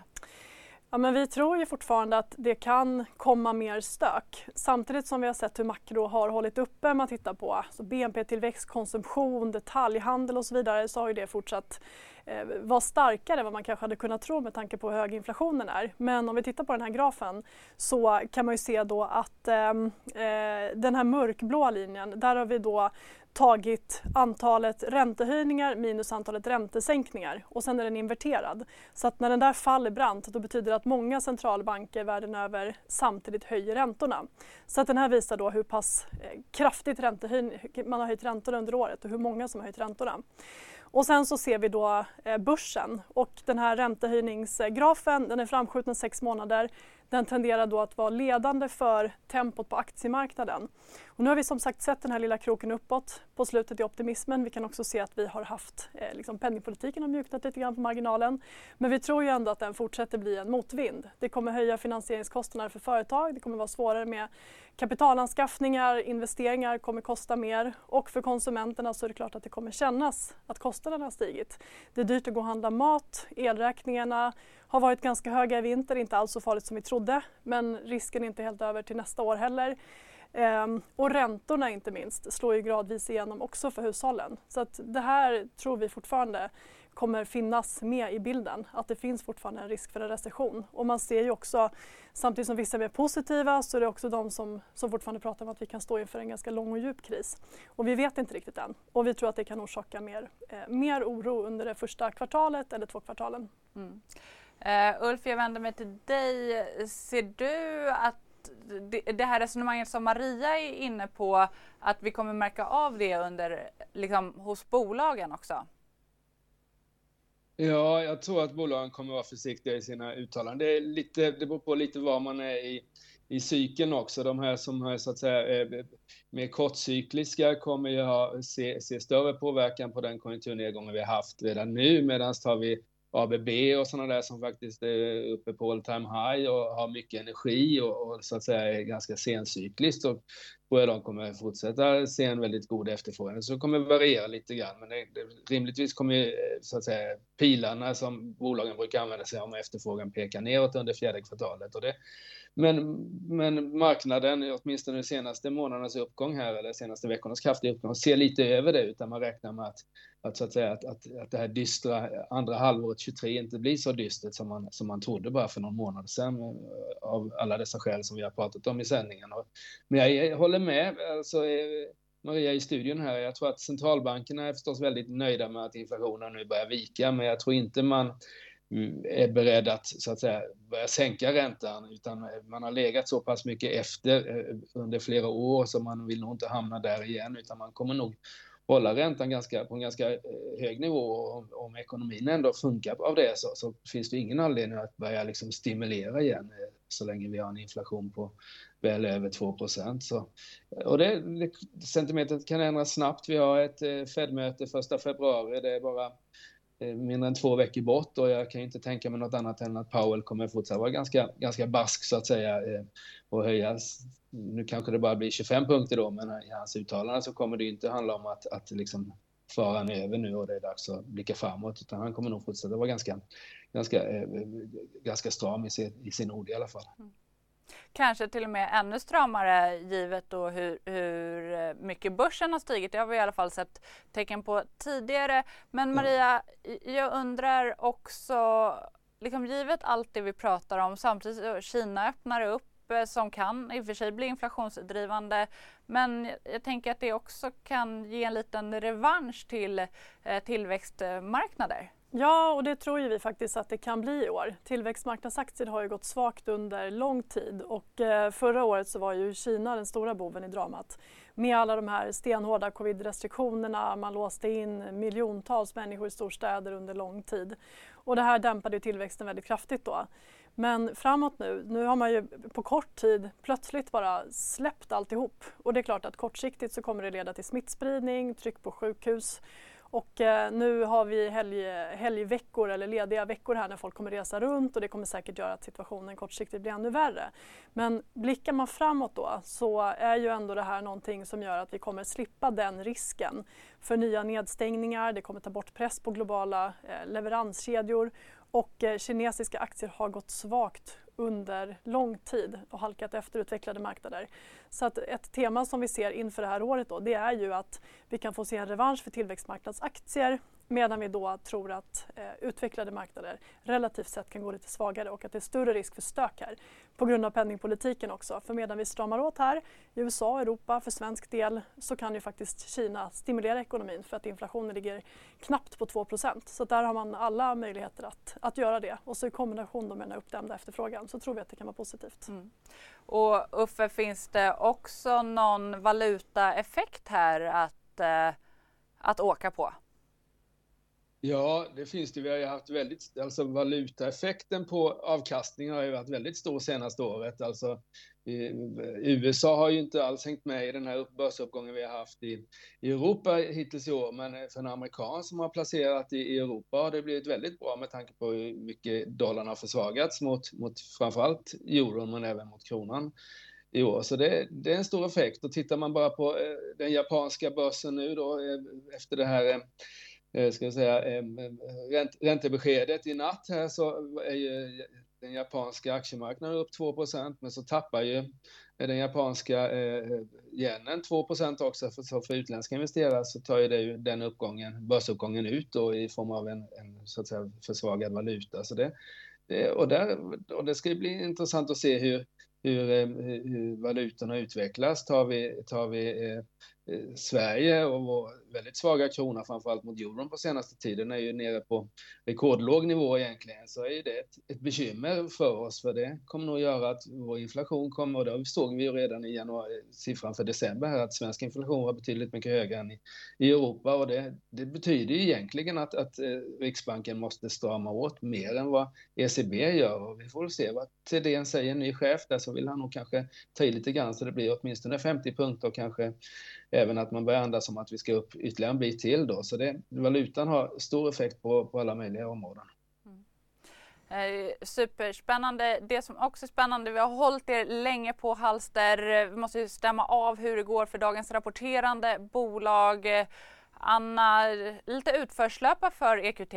Ja, men vi tror ju fortfarande att det kan komma mer stök. Samtidigt som vi har sett hur makro har hållit uppe, man tittar på alltså BNP-tillväxt, konsumtion, detaljhandel och så vidare, så har ju det fortsatt eh, vara starkare än vad man kanske hade kunnat tro med tanke på hur hög inflationen är. Men om vi tittar på den här grafen så kan man ju se då att ehm, eh, den här mörkblåa linjen, där har vi då tagit antalet räntehöjningar minus antalet räntesänkningar och sen är den inverterad. Så att när den där faller brant då betyder det att många centralbanker världen över samtidigt höjer räntorna. Så att den här visar då hur pass eh, kraftigt man har höjt räntorna under året och hur många som har höjt räntorna. Och sen så ser vi då eh, börsen och den här räntehöjningsgrafen den är framskjuten sex månader. Den tenderar då att vara ledande för tempot på aktiemarknaden. Och nu har vi som sagt sett den här lilla kroken uppåt på slutet i optimismen. Vi kan också se att vi har haft, eh, liksom penningpolitiken har mjuknat lite grann på marginalen. Men vi tror ju ändå att den fortsätter bli en motvind. Det kommer höja finansieringskostnader för företag, det kommer vara svårare med kapitalanskaffningar, investeringar kommer kosta mer och för konsumenterna så är det klart att det kommer kännas att kostnaderna har stigit. Det är dyrt att gå och handla mat, elräkningarna har varit ganska höga i vinter, inte alls så farligt som vi trodde men risken är inte helt över till nästa år heller. Ehm, och räntorna inte minst slår ju gradvis igenom också för hushållen. Så att det här tror vi fortfarande kommer finnas med i bilden, att det finns fortfarande en risk för en recession. Och man ser ju också, samtidigt som vissa är mer positiva, så är det också de som, som fortfarande pratar om att vi kan stå inför en ganska lång och djup kris. Och vi vet inte riktigt än. Och vi tror att det kan orsaka mer, eh, mer oro under det första kvartalet eller två kvartalen. Mm. Uh, Ulf, jag vänder mig till dig. Ser du att det, här resonemanget som Maria är inne på, att vi kommer märka av det under, liksom, hos bolagen också? Ja, jag tror att bolagen kommer vara försiktiga i sina uttalanden. Det, är lite, det beror på lite var man är i, i cykeln också. De här som är så att säga eh, mer kortcykliska kommer ju ha, se, se större påverkan på den konjunkturnedgången vi har haft redan nu, medan tar vi ABB och sådana där som faktiskt är uppe på all time high och har mycket energi och, och så att säga är ganska sencykliskt. Så tror jag de kommer fortsätta se en väldigt god efterfrågan. Så det kommer variera lite grann, men det, det, rimligtvis kommer eh, så att säga pilarna som bolagen brukar använda sig av om efterfrågan pekar neråt under fjärde kvartalet. Och det men, men marknaden, åtminstone de senaste månadernas uppgång här, eller senaste veckornas kraftiga uppgång, ser lite över det, utan man räknar med att, att, så att, säga, att, att, att det här dystra andra halvåret 23 inte blir så dystert som man, som man trodde bara för någon månad sedan, av alla dessa skäl som vi har pratat om i sändningen. Men jag håller med, alltså, Maria i studion här, jag tror att centralbankerna är förstås väldigt nöjda med att inflationen nu börjar vika, men jag tror inte man Eh, är beredd att så att säga börja sänka räntan utan man har legat så pass mycket efter eh, under flera år så man vill nog inte hamna där igen utan man kommer nog hålla räntan ganska, på en ganska eh, hög nivå och om ekonomin ändå funkar av det så, så finns det ingen anledning att börja liksom stimulera igen så länge vi har en inflation på väl över 2 så Och det, det, sentimentet kan ändras snabbt. Vi har ett Fed-möte 1 februari. Det är bara Eh, mindre än två veckor bort och jag kan inte tänka mig något annat än att Powell kommer fortsätta vara ganska, ganska bask så att säga eh, och höjas. Nu kanske det bara blir 25 punkter då, men i hans uttalande så kommer det inte handla om att, att liksom faran är över nu och det är dags att blicka framåt, utan han kommer nog fortsätta vara ganska, ganska, eh, ganska stram i sin, i sin ord i alla fall. Mm kanske till och med ännu stramare givet då hur, hur eh, mycket börsen har stigit. Det har vi i alla fall sett tecken på tidigare. Men Maria, jag undrar också, liksom givet allt det vi pratar om, samtidigt Kina öppnar upp eh, som kan i och för sig bli inflationsdrivande. Men jag tänker att det också kan ge en liten revansch till eh, tillväxtmarknader. Ja, och det tror ju vi faktiskt att det kan bli i år. Tillväxtmarknadsaktier har ju gått svagt under lång tid och eh, förra året så var ju Kina den stora boven i dramat. Med alla de här stenhårda covid-restriktionerna, man låste in miljontals människor i storstäder under lång tid. Och det här dämpade ju tillväxten väldigt kraftigt då. Men framåt nu, nu har man ju på kort tid plötsligt bara släppt alltihop. Och det är klart att kortsiktigt så kommer det leda till smittspridning, tryck på sjukhus och eh, nu har vi helg, helgveckor eller lediga veckor här när folk kommer resa runt och det kommer säkert göra att situationen kortsiktigt blir ännu värre. Men blickar man framåt då så är ju ändå det här någonting som gör att vi kommer slippa den risken för nya nedstängningar. Det kommer ta bort press på globala eh, leveranskedjor och eh, kinesiska aktier har gått svagt under lång tid och halkat efter utvecklade marknader. Så att ett tema som vi ser inför det här året då, det är ju att vi kan få se en revansch för tillväxtmarknadsaktier Medan vi då tror att eh, utvecklade marknader relativt sett kan gå lite svagare och att det är större risk för stök här på grund av penningpolitiken också. För medan vi stramar åt här i USA och Europa för svensk del så kan ju faktiskt Kina stimulera ekonomin för att inflationen ligger knappt på 2% Så där har man alla möjligheter att, att göra det. Och så i kombination med den här uppdämda efterfrågan så tror vi att det kan vara positivt. Mm. Och Uffe, finns det också någon valutaeffekt här att, eh, att åka på? Ja, det finns det. Vi har ju haft väldigt, alltså valutaeffekten på avkastningen har ju varit väldigt stor senaste året. Alltså, i, USA har ju inte alls hängt med i den här börsuppgången vi har haft i, i Europa hittills i år, men eh, för en amerikan som har placerat i, i Europa har det blivit väldigt bra med tanke på hur mycket dollarn har försvagats mot, mot framförallt euron, men även mot kronan i år. Så det, det, är en stor effekt. Och tittar man bara på eh, den japanska börsen nu då eh, efter det här Eh, ska jag säga, eh, eh, ränt, räntebeskedet i natt här så är ju den japanska aktiemarknaden upp 2% men så tappar ju den japanska eh, yenen 2% också. För, så för utländska investerare så tar ju det ju den uppgången, börsuppgången ut då i form av en, en så att säga försvagad valuta. Så det, det, och, där, och det ska ju bli intressant att se hur, hur, hur valutorna utvecklas. Tar vi, tar vi Eh, Sverige och vår väldigt svaga krona, framförallt mot euron på senaste tiden, är ju nere på rekordlåg nivå egentligen, så är det ett, ett bekymmer för oss, för det kommer nog göra att vår inflation kommer, och det såg vi ju redan i januari, siffran för december här, att svensk inflation var betydligt mycket högre än i, i Europa, och det, det betyder ju egentligen att, att eh, Riksbanken måste strama åt mer än vad ECB gör, och vi får se vad Thedéen säger, ny chef där, så vill han nog kanske ta i lite grann, så det blir åtminstone 50 punkter och kanske även att man börjar andas om att vi ska upp ytterligare en bit till då. Så det, valutan har stor effekt på, på alla möjliga områden. Mm. Eh, superspännande. Det som också är spännande, vi har hållit er länge på halster. Vi måste stämma av hur det går för dagens rapporterande bolag. Anna, lite utförslöpa för EQT.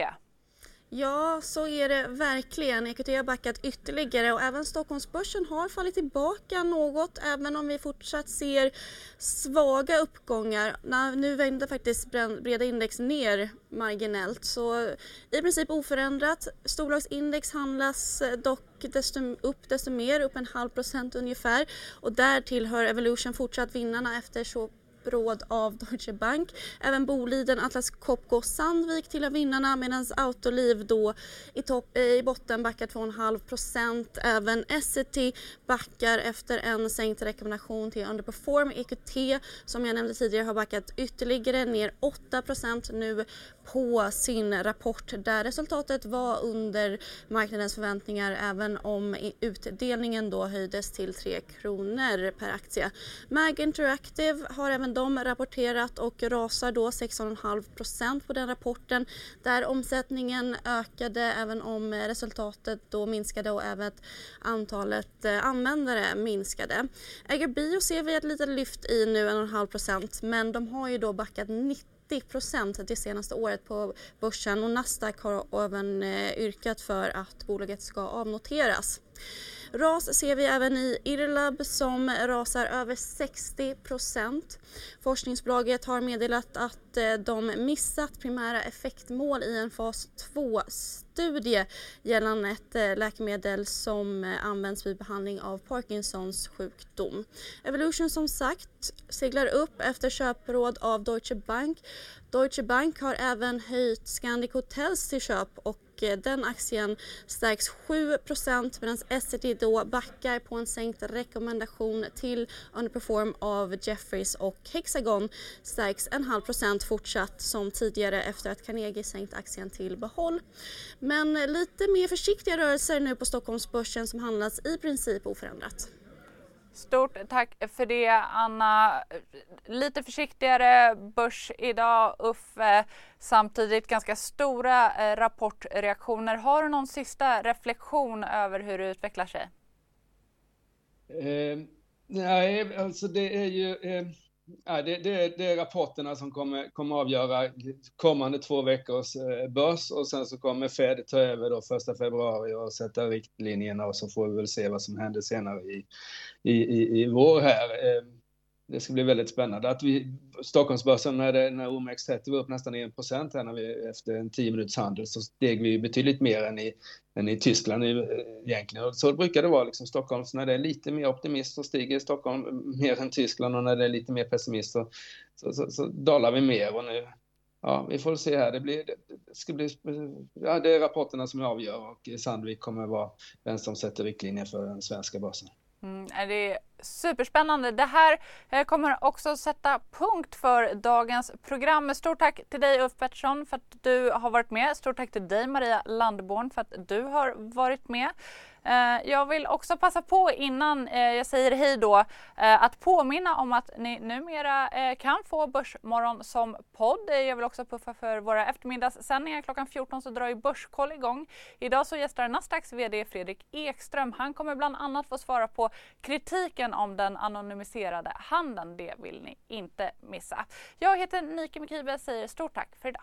Ja, så är det verkligen. EQT har backat ytterligare och även Stockholmsbörsen har fallit tillbaka något även om vi fortsatt ser svaga uppgångar. Nu vänder faktiskt breda index ner marginellt så i princip oförändrat. Storbolagsindex handlas eh, dock desto, upp desto mer, upp en halv procent ungefär och där tillhör Evolution fortsatt vinnarna efter så råd av Deutsche Bank. Även Boliden, Atlas Copco och Sandvik tillhör vinnarna medan Autoliv då i, topp, eh, i botten backar 2,5 procent. Även Essity backar efter en sänkt rekommendation till underperform. EQT som jag nämnde tidigare har backat ytterligare ner 8 procent nu på sin rapport där resultatet var under marknadens förväntningar även om utdelningen då höjdes till 3 kronor per aktie. Mag Interactive har även de rapporterat och rasar då 6,5% på den rapporten där omsättningen ökade även om resultatet då minskade och även antalet eh, användare minskade. Äger Bio ser vi ett litet lyft i nu, 1,5% men de har ju då backat 90 90% det senaste året på börsen och Nasdaq har även eh, yrkat för att bolaget ska avnoteras. Ras ser vi även i Irlab som rasar över 60% Forskningsbolaget har meddelat att eh, de missat primära effektmål i en fas 2-studie gällande ett eh, läkemedel som eh, används vid behandling av Parkinsons sjukdom. Evolution som sagt seglar upp efter köpråd av Deutsche Bank. Deutsche Bank har även höjt Scandic Hotels till köp och och eh, den aktien stärks 7% medan Essity då backar på en sänkt rekommendation till underperform av Jeffries och Hexagon stärks en halv procent fortsatt som tidigare efter att Carnegie sänkt aktien till behåll. Men lite mer försiktiga rörelser nu på Stockholmsbörsen som handlas i princip oförändrat. Stort tack för det Anna. Lite försiktigare börs idag Uffe. Samtidigt ganska stora eh, rapportreaktioner. Har du någon sista reflektion över hur det utvecklar sig? Eh, nej, alltså det är ju eh, Ja, det, det, det, är rapporterna som kommer, kommer avgöra kommande två veckors eh, börs och sen så kommer Fed ta över då första februari och sätta riktlinjerna och så får vi väl se vad som händer senare i, i, i, i vår här. Eh, det ska bli väldigt spännande. Att vi, Stockholmsbörsen när, det, när OMX30 var upp nästan 1 % här när vi, efter en 10 minuters handel så steg vi betydligt mer än i, än i Tyskland eh, egentligen. Och så brukar det vara liksom Stockholms, när det är lite mer optimist så stiger Stockholm mer än Tyskland och när det är lite mer pessimist så, så, så, så dalar vi mer och nu ja, vi får se här. Det, blir, det, ska bli, ja, det är rapporterna som avgör och Sandvik kommer vara den som sätter riktlinjer för den svenska börsen. Mm, det är superspännande. Det här eh, kommer också sätta punkt för dagens program. Stort tack till dig Ulf Pettersson för att du har varit med. Stort tack till dig Maria Landborn för att du har varit med. Eh, jag vill också passa på innan eh, jag säger hej då eh, att påminna om att ni numera kan få Börsmorgon som podd. Jag vill också puffa för våra eftermiddagssändningar. Klockan 14 så drar ju Börskoll igång. Idag så gästar Nasdaqs VD Fredrik Ekström. Han kommer bland annat få svara på kritiken om den anonymiserade handeln. Det vill ni inte missa. Jag heter Nike Mikibe säger stort tack för idag.